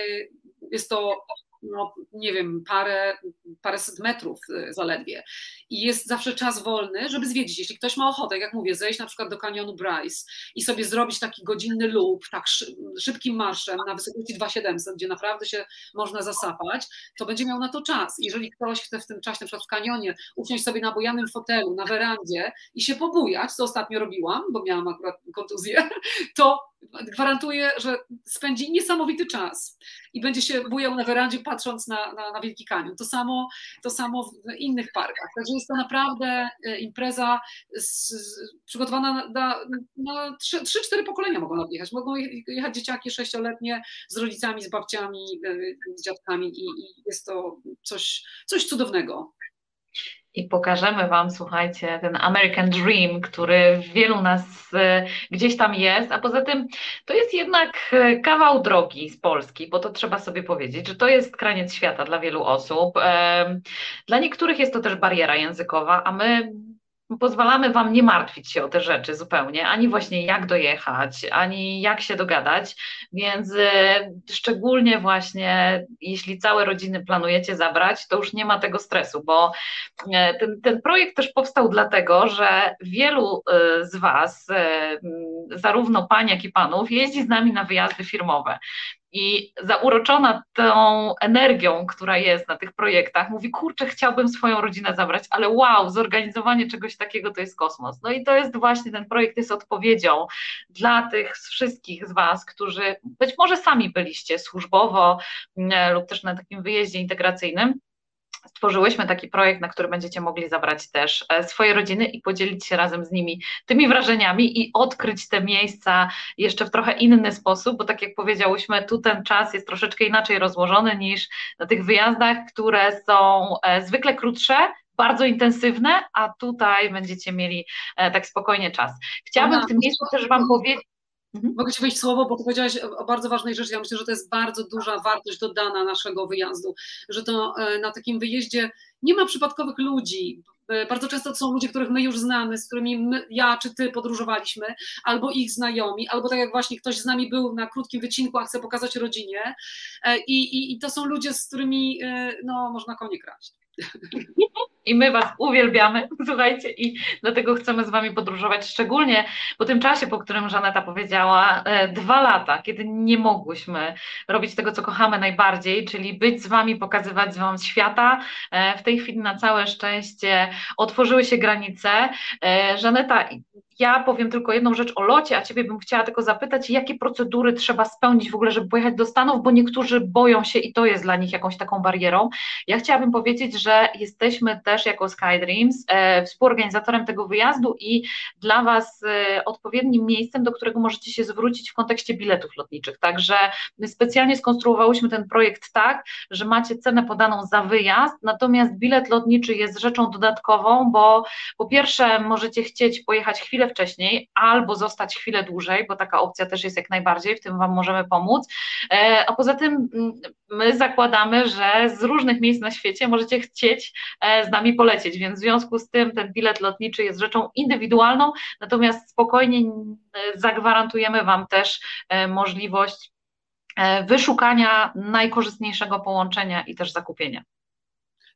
jest to no, nie wiem, parę, paręset metrów y, zaledwie. I jest zawsze czas wolny, żeby zwiedzić. Jeśli ktoś ma ochotę, jak mówię, zejść na przykład do kanionu Bryce i sobie zrobić taki godzinny loop, tak szybkim marszem na wysokości 2700, gdzie naprawdę się można zasapać, to będzie miał na to czas. Jeżeli ktoś chce w tym czasie, na przykład w kanionie, usiąść sobie na bojanym fotelu, na werandzie i się pobujać, co ostatnio robiłam, bo miałam akurat kontuzję, to gwarantuję, że spędzi niesamowity czas i będzie się bujał na werandzie patrząc na, na, na Wielki Kanion. To samo, to samo w innych parkach. Także jest to naprawdę e, impreza z, z, przygotowana na, na, na 3-4 pokolenia mogą odjechać. Mogą jechać dzieciaki sześcioletnie z rodzicami, z babciami, e, z dziadkami i, i jest to coś, coś cudownego
i pokażemy Wam, słuchajcie, ten American Dream, który w wielu nas e, gdzieś tam jest, a poza tym to jest jednak e, kawał drogi z Polski, bo to trzeba sobie powiedzieć, że to jest kraniec świata dla wielu osób. Dla niektórych jest to też bariera językowa, a my pozwalamy Wam nie martwić się o te rzeczy zupełnie, ani właśnie jak dojechać, ani jak się dogadać, więc e, szczególnie właśnie jeśli całe rodziny planujecie zabrać, to już nie ma tego stresu, bo e, ten, ten projekt też powstał dlatego, że wielu e, z Was, zarówno pań, jak i panów, jeździ z nami na wyjazdy firmowe. I zauroczona tą energią, która jest na tych projektach, mówi: Kurczę, chciałbym swoją rodzinę zabrać, ale wow, zorganizowanie czegoś takiego to jest kosmos. No i to jest właśnie ten projekt, jest odpowiedzią dla tych wszystkich z Was, którzy być może sami byliście służbowo mm, lub też na takim wyjeździe integracyjnym stworzyłyśmy taki projekt, na który będziecie mogli zabrać też e, swoje rodziny i podzielić się razem z nimi tymi wrażeniami i odkryć te miejsca jeszcze w trochę inny sposób, bo tak jak powiedziałyśmy, tu ten czas jest troszeczkę inaczej rozłożony niż na tych wyjazdach, które są e, zwykle krótsze, bardzo intensywne, a tutaj będziecie mieli e, tak spokojnie czas. Chciałabym w tym miejscu też Wam powiedzieć,
Mhm. Mogę Ci wejść słowo, bo powiedziałaś o bardzo ważnej rzeczy. Ja myślę, że to jest bardzo duża wartość dodana naszego wyjazdu, że to e, na takim wyjeździe nie ma przypadkowych ludzi. E, bardzo często to są ludzie, których my już znamy, z którymi my, ja czy Ty podróżowaliśmy, albo ich znajomi, albo tak jak właśnie ktoś z nami był na krótkim wycinku, a chce pokazać rodzinie. E, I, i, i to są ludzie, z którymi no, można konie kraść.
I my Was uwielbiamy, słuchajcie, i dlatego chcemy z Wami podróżować, szczególnie po tym czasie, po którym Żaneta powiedziała, e, dwa lata, kiedy nie mogłyśmy robić tego, co kochamy najbardziej, czyli być z Wami, pokazywać Wam świata. E, w tej chwili na całe szczęście otworzyły się granice. E, Żaneta, ja powiem tylko jedną rzecz o locie, a Ciebie bym chciała tylko zapytać, jakie procedury trzeba spełnić w ogóle, żeby pojechać do Stanów, bo niektórzy boją się i to jest dla nich jakąś taką barierą. Ja chciałabym powiedzieć, że jesteśmy też jako SkyDreams e, współorganizatorem tego wyjazdu i dla Was e, odpowiednim miejscem, do którego możecie się zwrócić w kontekście biletów lotniczych. Także my specjalnie skonstruowałyśmy ten projekt tak, że macie cenę podaną za wyjazd, natomiast bilet lotniczy jest rzeczą dodatkową, bo po pierwsze możecie chcieć pojechać chwilę chwilę wcześniej albo zostać chwilę dłużej, bo taka opcja też jest jak najbardziej, w tym Wam możemy pomóc. E, a poza tym mm, my zakładamy, że z różnych miejsc na świecie możecie chcieć e, z nami polecieć, więc w związku z tym ten bilet lotniczy jest rzeczą indywidualną, natomiast spokojnie zagwarantujemy Wam też możliwość wyszukania najkorzystniejszego połączenia i też zakupienia.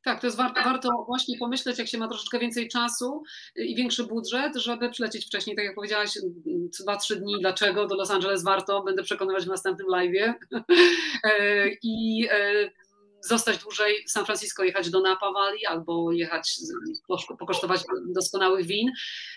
Tak, to jest warto, właśnie pomyśleć, jak się ma troszeczkę więcej czasu i większy budżet, żeby przylecieć wcześniej, tak jak powiedziałaś, 2-3 dni. Dlaczego do Los Angeles warto? Będę przekonywać w następnym live. E, I e, zostać dłużej w San Francisco, jechać do Napa Valley, albo jechać, pokosztować doskonałych win,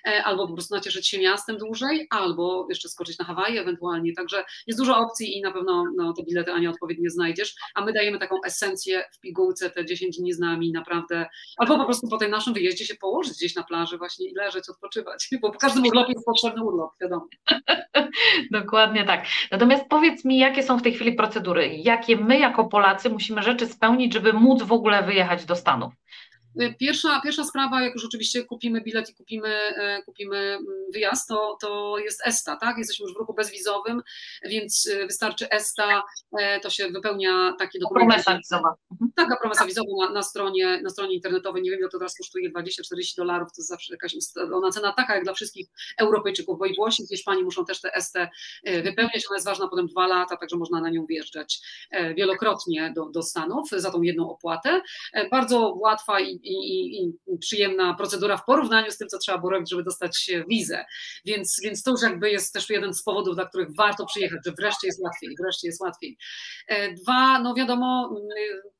e, albo po prostu nacieszyć się miastem dłużej, albo jeszcze skoczyć na Hawaje ewentualnie. Także jest dużo opcji i na pewno no, te bilety Ania odpowiednio znajdziesz, a my dajemy taką esencję w pigułce, te 10 dni z nami naprawdę, albo po prostu po tym naszym wyjeździe się położyć gdzieś na plaży właśnie i leżeć, odpoczywać, bo po każdym urlopie jest potrzebny urlop, wiadomo.
Dokładnie tak. Natomiast powiedz mi, jakie są w tej chwili procedury, jakie my jako Polacy musimy rzeczy spełnić, żeby móc w ogóle wyjechać do Stanów?
Pierwsza, pierwsza sprawa, jak już oczywiście kupimy bilet i kupimy, e, kupimy mm, wyjazd, to, to jest ESTA, tak? Jesteśmy już w ruchu bezwizowym, więc e, wystarczy ESTA, e, to się wypełnia takie dokumenty.
Promesa wizowa.
Mhm. Taka promesa wizowa na, na, stronie, na stronie internetowej, nie wiem, ile to teraz kosztuje, 20-40 dolarów, to jest zawsze jakaś ona cena taka jak dla wszystkich Europejczyków, bo i Włosi, i Hiszpanii muszą też te ESTę wypełniać, ona jest ważna potem dwa lata, także można na nią wjeżdżać wielokrotnie do, do Stanów za tą jedną opłatę. Bardzo łatwa i i, i, przyjemna procedura w porównaniu z tym, co trzeba było robić, żeby dostać wizę. Więc, więc to już jakby jest też jeden z powodów, dla których warto przyjechać, że wreszcie jest łatwiej, wreszcie jest łatwiej. E, dwa, no wiadomo,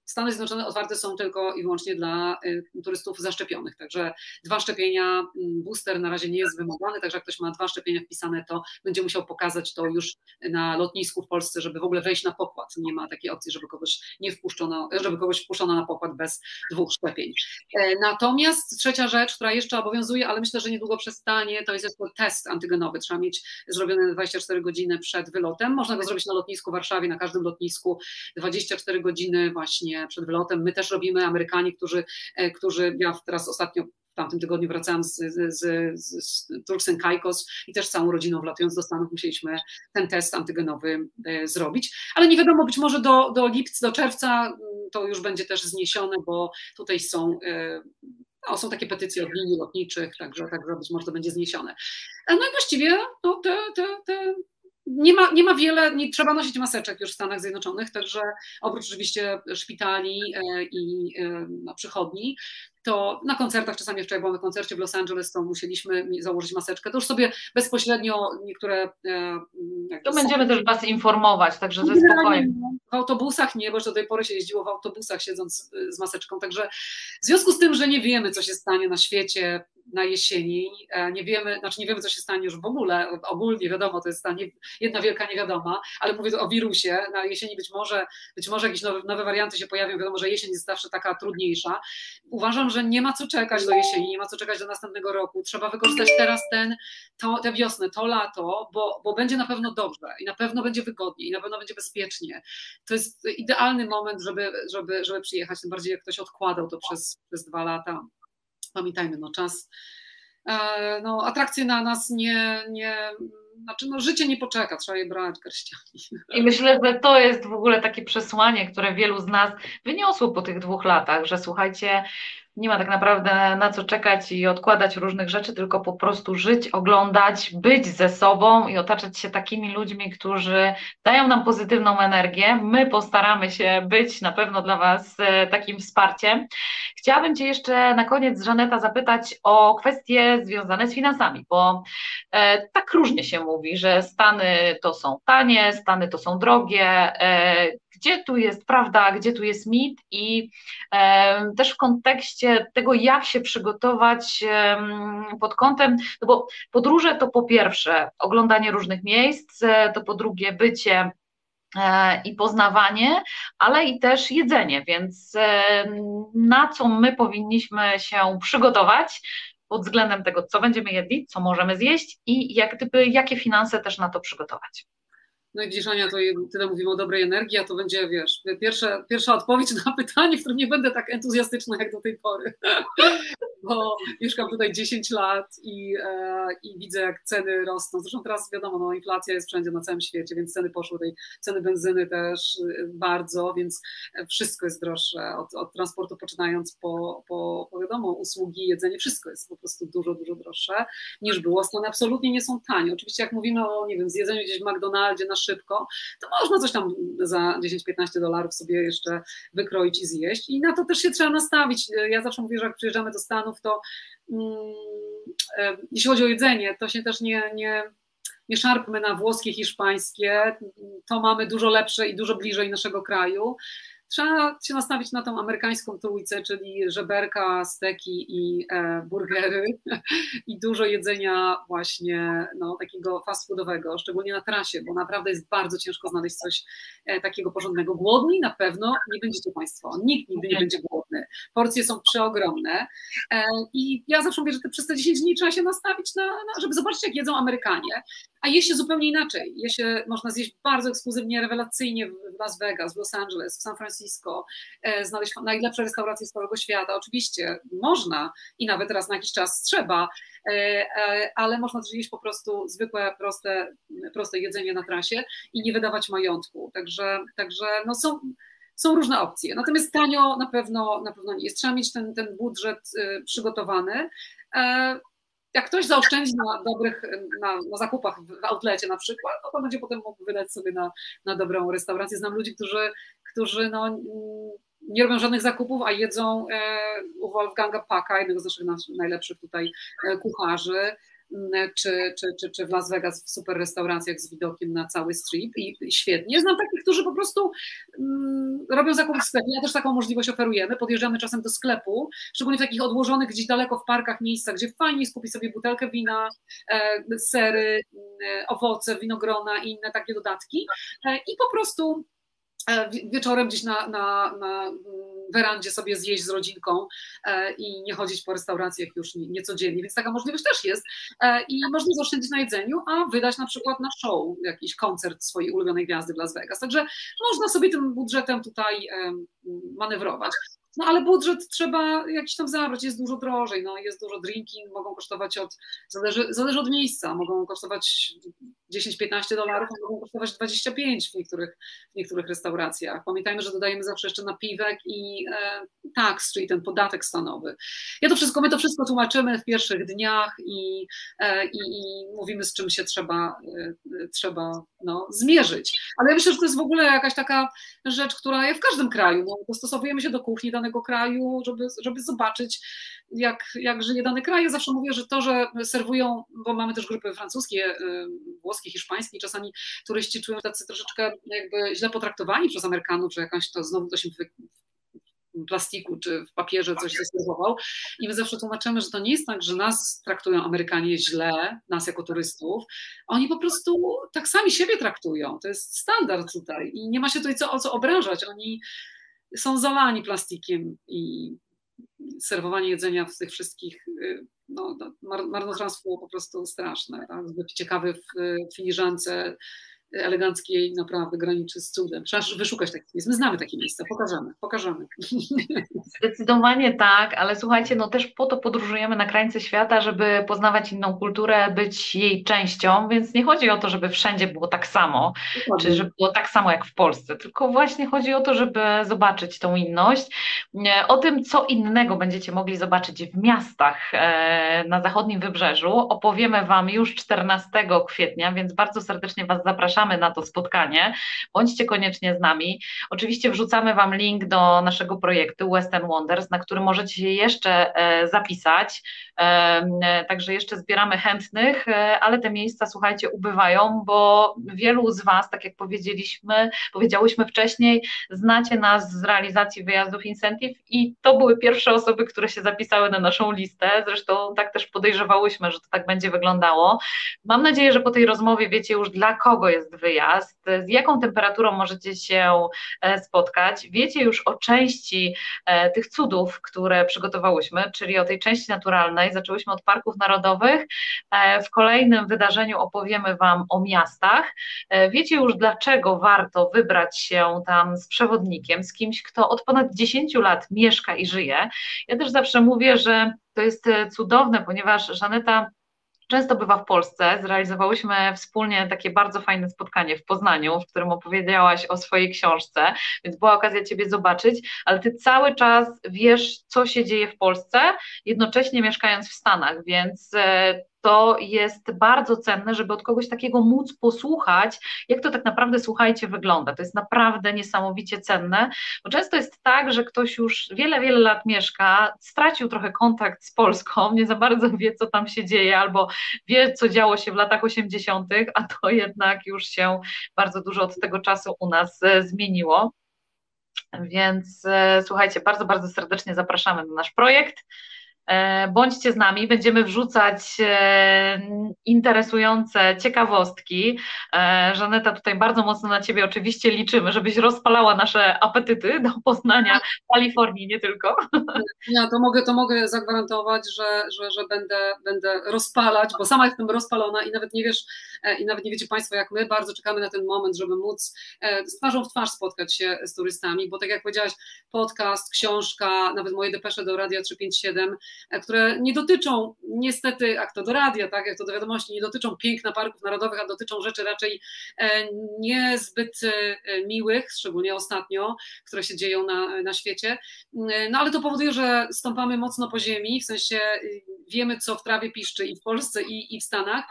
Stany Zjednoczone otwarte są tylko i wyłącznie dla y, turystów zaszczepionych, także dwa szczepienia, mm, booster na razie nie jest wymagany, także jak ktoś ma dwa szczepienia wpisane, to będzie musiał pokazać to już na lotnisku w Polsce, żeby w ogóle wejść na pokład. Nie ma takiej opcji, żeby kogoś nie wpuszczono, żeby kogoś wpuszczono na pokład bez dwóch szczepień. E, natomiast trzecia rzecz, która jeszcze obowiązuje, ale myślę, że niedługo przestanie, to jest jeszcze test antygenowy. Trzeba mieć zrobiony 24 godziny przed wylotem. Można go zrobić na lotnisku w Warszawie, na każdym lotnisku 24 godziny właśnie przed wylotem. My też robimy, Amerykanie, którzy, e, którzy ja teraz ostatnio w tamtym tygodniu wracałam z, z, z, z i też całą rodziną wlatując do Stanów musieliśmy ten test antygenowy e, zrobić, ale nie wiadomo, być może do, do lipca, do czerwca mm, to już będzie też zniesione, bo tutaj są e, no, są takie petycje od linii lotniczych, także, także być może to będzie zniesione. No i właściwie no, te, te, te nie ma, nie ma wiele, nie trzeba nosić maseczek już w Stanach Zjednoczonych, także oprócz oczywiście szpitali e, i e, no, przychodni, to na koncertach, czasami wczoraj byłam na koncercie w Los Angeles, to musieliśmy założyć maseczkę. To już sobie bezpośrednio niektóre.
E, to będziemy też Was informować, także ze spokojnie.
W autobusach nie, bo już do tej pory się jeździło w autobusach siedząc z maseczką. Także w związku z tym, że nie wiemy, co się stanie na świecie, na jesieni. E, nie wiemy, znaczy nie wiemy, co się stanie już w ogóle, ogólnie wiadomo, to jest ta nie, jedna wielka niewiadoma, ale mówię o wirusie. Na jesieni być może, być może jakieś nowe, nowe warianty się pojawią, wiadomo, że jesień jest zawsze taka trudniejsza. Uważam, że nie ma co czekać do jesieni, nie ma co czekać do następnego roku. Trzeba wykorzystać teraz ten, to, tę wiosnę, to lato, bo, bo będzie na pewno dobrze i na pewno będzie wygodnie i na pewno będzie bezpiecznie. To jest idealny moment, żeby, żeby, żeby przyjechać, tym bardziej jak ktoś odkładał to przez, przez dwa lata pamiętajmy, no czas, e, no atrakcje na nas nie, nie znaczy no życie nie poczeka, trzeba je brać garściami.
I myślę, że to jest w ogóle takie przesłanie, które wielu z nas wyniosło po tych dwóch latach, że słuchajcie, nie ma tak naprawdę na co czekać i odkładać różnych rzeczy, tylko po prostu żyć, oglądać, być ze sobą i otaczać się takimi ludźmi, którzy dają nam pozytywną energię. My postaramy się być na pewno dla Was e, takim wsparciem. Chciałabym Cię jeszcze na koniec, Żaneta, zapytać o kwestie związane z finansami, bo e, tak różnie się mówi, że Stany to są tanie, Stany to są drogie. E, gdzie tu jest prawda, gdzie tu jest mit i e, też w kontekście tego, jak się przygotować e, pod kątem, no bo podróże to po pierwsze oglądanie różnych miejsc, e, to po drugie bycie e, i poznawanie, ale i też jedzenie, więc e, na co my powinniśmy się przygotować pod względem tego, co będziemy jedli, co możemy zjeść i jak gdyby, jakie finanse też na to przygotować.
No i widzisz, Ania, to tyle mówimy o dobrej energii, a to będzie, wiesz, pierwsza, pierwsza odpowiedź na pytanie, w którym nie będę tak entuzjastyczna jak do tej pory. Bo mieszkam tutaj 10 lat i, e, i widzę, jak ceny rosną. Zresztą teraz wiadomo, no, inflacja jest wszędzie na całym świecie, więc ceny poszły, tej ceny benzyny też y, bardzo, więc wszystko jest droższe, od, od transportu poczynając po, po, po, wiadomo, usługi, jedzenie, wszystko jest po prostu dużo, dużo droższe niż było. Stany absolutnie nie są tanie. Oczywiście jak mówimy o, nie wiem, zjedzeniu gdzieś w McDonaldzie na szybko, to można coś tam za 10-15 dolarów sobie jeszcze wykroić i zjeść. I na to też się trzeba nastawić. Ja zawsze mówię, że jak przyjeżdżamy do Stanów, to mm, e, jeśli chodzi o jedzenie, to się też nie, nie, nie szarpmy na włoskie, hiszpańskie. To mamy dużo lepsze i dużo bliżej naszego kraju trzeba się nastawić na tą amerykańską trójcę, czyli żeberka, steki i e, burgery i dużo jedzenia właśnie no, takiego fast foodowego, szczególnie na trasie, bo naprawdę jest bardzo ciężko znaleźć coś e, takiego porządnego. Głodni na pewno nie będziecie Państwo, nikt nigdy nie będzie głodny. Porcje są przeogromne e, i ja zawsze mówię, że te, przez te 10 dni trzeba się nastawić na, na żeby zobaczyć jak jedzą Amerykanie, a je się zupełnie inaczej. Je się można zjeść bardzo ekskluzywnie, rewelacyjnie w Las Vegas, w Los Angeles, w San Francisco, e, znaleźć najlepsze restauracje z całego świata. Oczywiście można i nawet raz na jakiś czas trzeba, e, ale można też jeść po prostu zwykłe, proste, proste jedzenie na trasie i nie wydawać majątku. Także, także no są są różne opcje. Natomiast tanio na pewno, na pewno nie jest. Trzeba mieć ten, ten budżet przygotowany jak ktoś zaoszczędzi na dobrych, na, na zakupach w outlecie na przykład, no to będzie potem mógł wydać sobie na, na dobrą restaurację. Znam ludzi, którzy, którzy no, nie robią żadnych zakupów, a jedzą e, u Wolfganga Paka, jednego z naszych najlepszych tutaj e, kucharzy, czy, czy, czy, czy w Las Vegas w super restauracjach z widokiem na cały strip i, świetnie. Znam takich, którzy po prostu mm, robią zakupy w sklepie. Ja też taką możliwość oferujemy. Podjeżdżamy czasem do sklepu, szczególnie w takich odłożonych gdzieś daleko w parkach miejscach, gdzie fajnie jest kupić sobie butelkę wina, e, sery, e, owoce, winogrona i inne takie dodatki e, i po prostu e, wieczorem gdzieś na, na, na mm, werandzie sobie zjeść z rodzinką e, i nie chodzić po restauracjach już niecodziennie, więc taka możliwość też jest e, i można zaoszczędzić na jedzeniu, a wydać na przykład na show, jakiś koncert swojej ulubionej gwiazdy w Las Vegas. Także można sobie tym budżetem tutaj manewrować. No ale budżet trzeba jakiś tam zabrać, jest dużo drożej, no jest dużo drinking, mogą kosztować od, zależy, zależy od miejsca, mogą kosztować 10-15 dolarów, mogą kosztować 25 w niektórych, w niektórych restauracjach. Pamiętajmy, że dodajemy zawsze jeszcze napiwek i e, tax, czyli ten podatek stanowy. Ja to wszystko, my to wszystko tłumaczymy w pierwszych dniach i, e, i, i mówimy, z czym się trzeba, e, trzeba no, zmierzyć. Ale ja myślę, że to jest w ogóle jakaś taka rzecz, która jest w każdym kraju. No, dostosowujemy się do kuchni danego kraju, żeby, żeby zobaczyć, jak, jak żyje dany kraj. Ja zawsze mówię, że to, że serwują, bo mamy też grupy francuskie, y, włoskie, hiszpańskie, czasami turyści czują tacy troszeczkę jakby źle potraktowani przez Amerykanów, że jakaś to znowu ktoś im plastiku czy w papierze coś zaserwował. I my zawsze tłumaczymy, że to nie jest tak, że nas traktują Amerykanie źle, nas jako turystów. Oni po prostu tak sami siebie traktują. To jest standard tutaj i nie ma się tutaj co, o co obrażać. Oni są zalani plastikiem i serwowanie jedzenia w tych wszystkich y, no, no marnotrawstwo po prostu straszne. Tak? Zbyt ciekawy w filiżance eleganckiej naprawdę graniczy z cudem. Trzeba wyszukać takich miejsc. My znamy takie miejsca, pokażemy, pokażemy.
Zdecydowanie tak, ale słuchajcie, no też po to podróżujemy na krańce świata, żeby poznawać inną kulturę, być jej częścią, więc nie chodzi o to, żeby wszędzie było tak samo, Dokładnie. czy żeby było tak samo jak w Polsce, tylko właśnie chodzi o to, żeby zobaczyć tą inność. O tym, co innego będziecie mogli zobaczyć w miastach e, na zachodnim wybrzeżu, opowiemy Wam już 14 kwietnia, więc bardzo serdecznie Was zapraszam zapraszamy na to spotkanie. Bądźcie koniecznie z nami. Oczywiście wrzucamy Wam link do naszego projektu Western Wonders, na który możecie się jeszcze e, zapisać. E, także jeszcze zbieramy chętnych, e, ale te miejsca, słuchajcie, ubywają, bo wielu z Was, tak jak powiedzieliśmy, powiedziałyśmy wcześniej, znacie nas z realizacji wyjazdów Incentive i to były pierwsze osoby, które się zapisały na naszą listę. Zresztą tak też podejrzewałyśmy, że to tak będzie wyglądało. Mam nadzieję, że po tej rozmowie wiecie już, dla kogo jest jest wyjazd, z jaką temperaturą możecie się spotkać. Wiecie już o części tych cudów, które przygotowałyśmy, czyli o tej części naturalnej. Zaczęłyśmy od parków narodowych. W kolejnym wydarzeniu opowiemy Wam o miastach. Wiecie już, dlaczego warto wybrać się tam z przewodnikiem, z kimś, kto od ponad 10 lat mieszka i żyje. Ja też zawsze mówię, że to jest cudowne, ponieważ Żaneta często bywa w Polsce. Zrealizowałyśmy wspólnie takie bardzo fajne spotkanie w Poznaniu, w którym opowiedziałaś o swojej książce, więc była okazja Ciebie zobaczyć, ale Ty cały czas wiesz, co się dzieje w Polsce, jednocześnie mieszkając w Stanach, więc e, to jest bardzo cenne, żeby od kogoś takiego móc posłuchać, jak to tak naprawdę, słuchajcie, wygląda. To jest naprawdę niesamowicie cenne, bo często jest tak, że ktoś już wiele, wiele lat mieszka, stracił trochę kontakt z Polską, nie za bardzo wie, co tam się dzieje, albo wie, co działo się w latach 80., a to jednak już się bardzo dużo od tego czasu u nas e, zmieniło. Więc e, słuchajcie, bardzo, bardzo serdecznie zapraszamy na nasz projekt. E, bądźcie z nami, będziemy wrzucać e, interesujące ciekawostki. E, Żaneta, tutaj bardzo mocno na Ciebie oczywiście liczymy, żebyś rozpalała nasze apetyty do poznania Kalifornii, nie tylko.
Ja to mogę, to mogę zagwarantować, że, że, że będę, będę rozpalać, bo sama jestem rozpalona i nawet nie wiesz, i nawet nie wiecie Państwo, jak my bardzo czekamy na ten moment, żeby móc z twarzą w twarz spotkać się z turystami, bo tak jak powiedziałaś, podcast, książka, nawet moje depesze do Radia 357 E, które nie dotyczą niestety, jak to do radia, tak, jak to do wiadomości, nie dotyczą piękna parków narodowych, a dotyczą rzeczy raczej e, niezbyt e, miłych, szczególnie ostatnio, które się dzieją na, na świecie. No ale to powoduje, że stąpamy mocno po ziemi, w sensie wiemy, co w trawie piszczy i w Polsce, i, i w Stanach.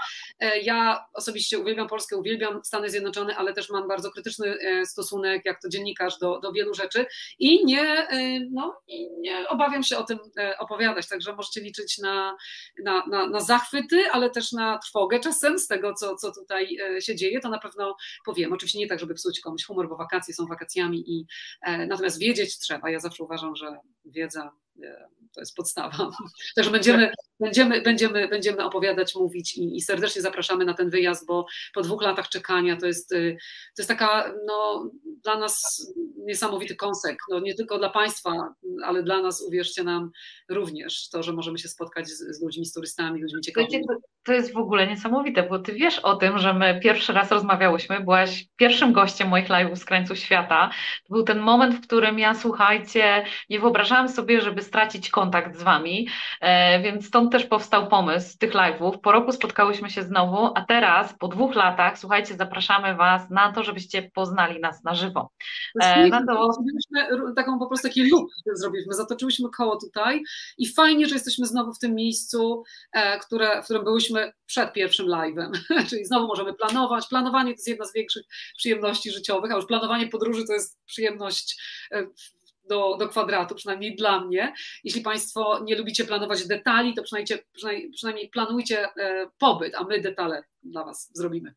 Ja osobiście uwielbiam Polskę, uwielbiam Stany Zjednoczone, ale też mam bardzo krytyczny stosunek, jak to dziennikarz, do, do wielu rzeczy i nie, no, i nie obawiam się o tym opowiadać. Także możecie liczyć na, na, na, na zachwyty, ale też na trwogę czasem z tego, co, co tutaj e, się dzieje, to na pewno powiem. Oczywiście nie tak, żeby psuć komuś humor, bo wakacje są wakacjami i e, natomiast wiedzieć trzeba. Ja zawsze uważam, że wiedza e, to jest podstawa. Także będziemy, będziemy, będziemy, będziemy opowiadać, mówić i, i, serdecznie zapraszamy na ten wyjazd, bo po dwóch latach czekania to jest, y, to jest taka no, dla nas niesamowity konsek, no, nie tylko dla Państwa, ale dla nas, uwierzcie nam, również to, że możemy się spotkać z, z ludźmi, z turystami, ludźmi ciekawymi.
To jest w ogóle niesamowite, bo Ty wiesz o tym, że my pierwszy raz rozmawiałyśmy, byłaś pierwszym gościem moich live'ów z krańców świata. To był ten moment, w którym ja, słuchajcie, nie wyobrażałam sobie, żeby stracić kontakt z Wami, e, więc stąd też powstał pomysł tych live'ów. Po roku spotkałyśmy się znowu, a teraz, po dwóch latach, słuchajcie, zapraszamy Was na to, żebyście poznali nas na żywo.
E, na to... Taką po prostu taki loop zrobiliśmy, zatoczyłyśmy koło tutaj i fajnie, że jesteśmy znowu w tym miejscu, e, które, w którym byłyśmy przed pierwszym live'em, czyli znowu możemy planować. Planowanie to jest jedna z większych przyjemności życiowych, a już planowanie podróży to jest przyjemność e, do, do kwadratu, przynajmniej dla mnie. Jeśli Państwo nie lubicie planować detali, to przynajmniej, przynajmniej, przynajmniej planujcie e, pobyt, a my detale dla Was zrobimy.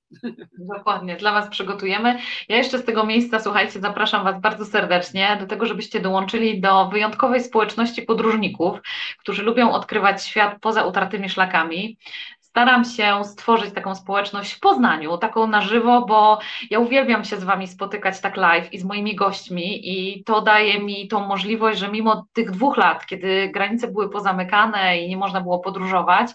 Dokładnie, dla Was przygotujemy. Ja jeszcze z tego miejsca, słuchajcie, zapraszam Was bardzo serdecznie do tego, żebyście dołączyli do wyjątkowej społeczności podróżników, którzy lubią odkrywać świat poza utartymi szlakami staram się stworzyć taką społeczność w Poznaniu, taką na żywo, bo ja uwielbiam się z Wami spotykać tak live i z moimi gośćmi i to daje mi tą możliwość, że mimo tych dwóch lat, kiedy granice były pozamykane i nie można było podróżować,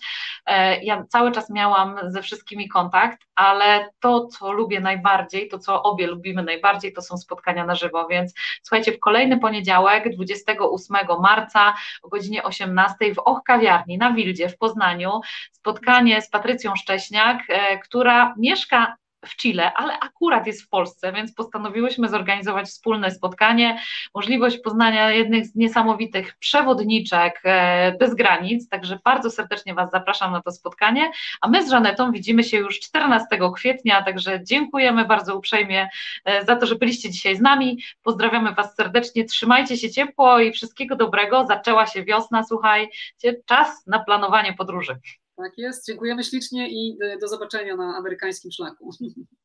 e, ja cały czas miałam ze wszystkimi kontakt, ale to, co lubię najbardziej, to, co obie lubimy najbardziej, to są spotkania na żywo, więc słuchajcie, w kolejny poniedziałek, 28 marca o godzinie 18 w Och Kawiarni na Wildzie w Poznaniu spotkanie spotkanie z Patrycją Szcześniak, e, która mieszka w Chile, ale akurat jest w Polsce, więc postanowiłyśmy zorganizować wspólne spotkanie, możliwość poznania jednych z niesamowitych przewodniczek e, bez granic, także bardzo serdecznie Was zapraszam na to spotkanie, a my z Żanetą widzimy się już 14 kwietnia, także dziękujemy bardzo uprzejmie e, za to, że byliście dzisiaj z nami, pozdrawiamy Was serdecznie, trzymajcie się ciepło i wszystkiego dobrego, zaczęła się wiosna, słuchajcie, czas na planowanie podróży.
Tak jest. Dziękujemy ślicznie i do zobaczenia na amerykańskim szlaku.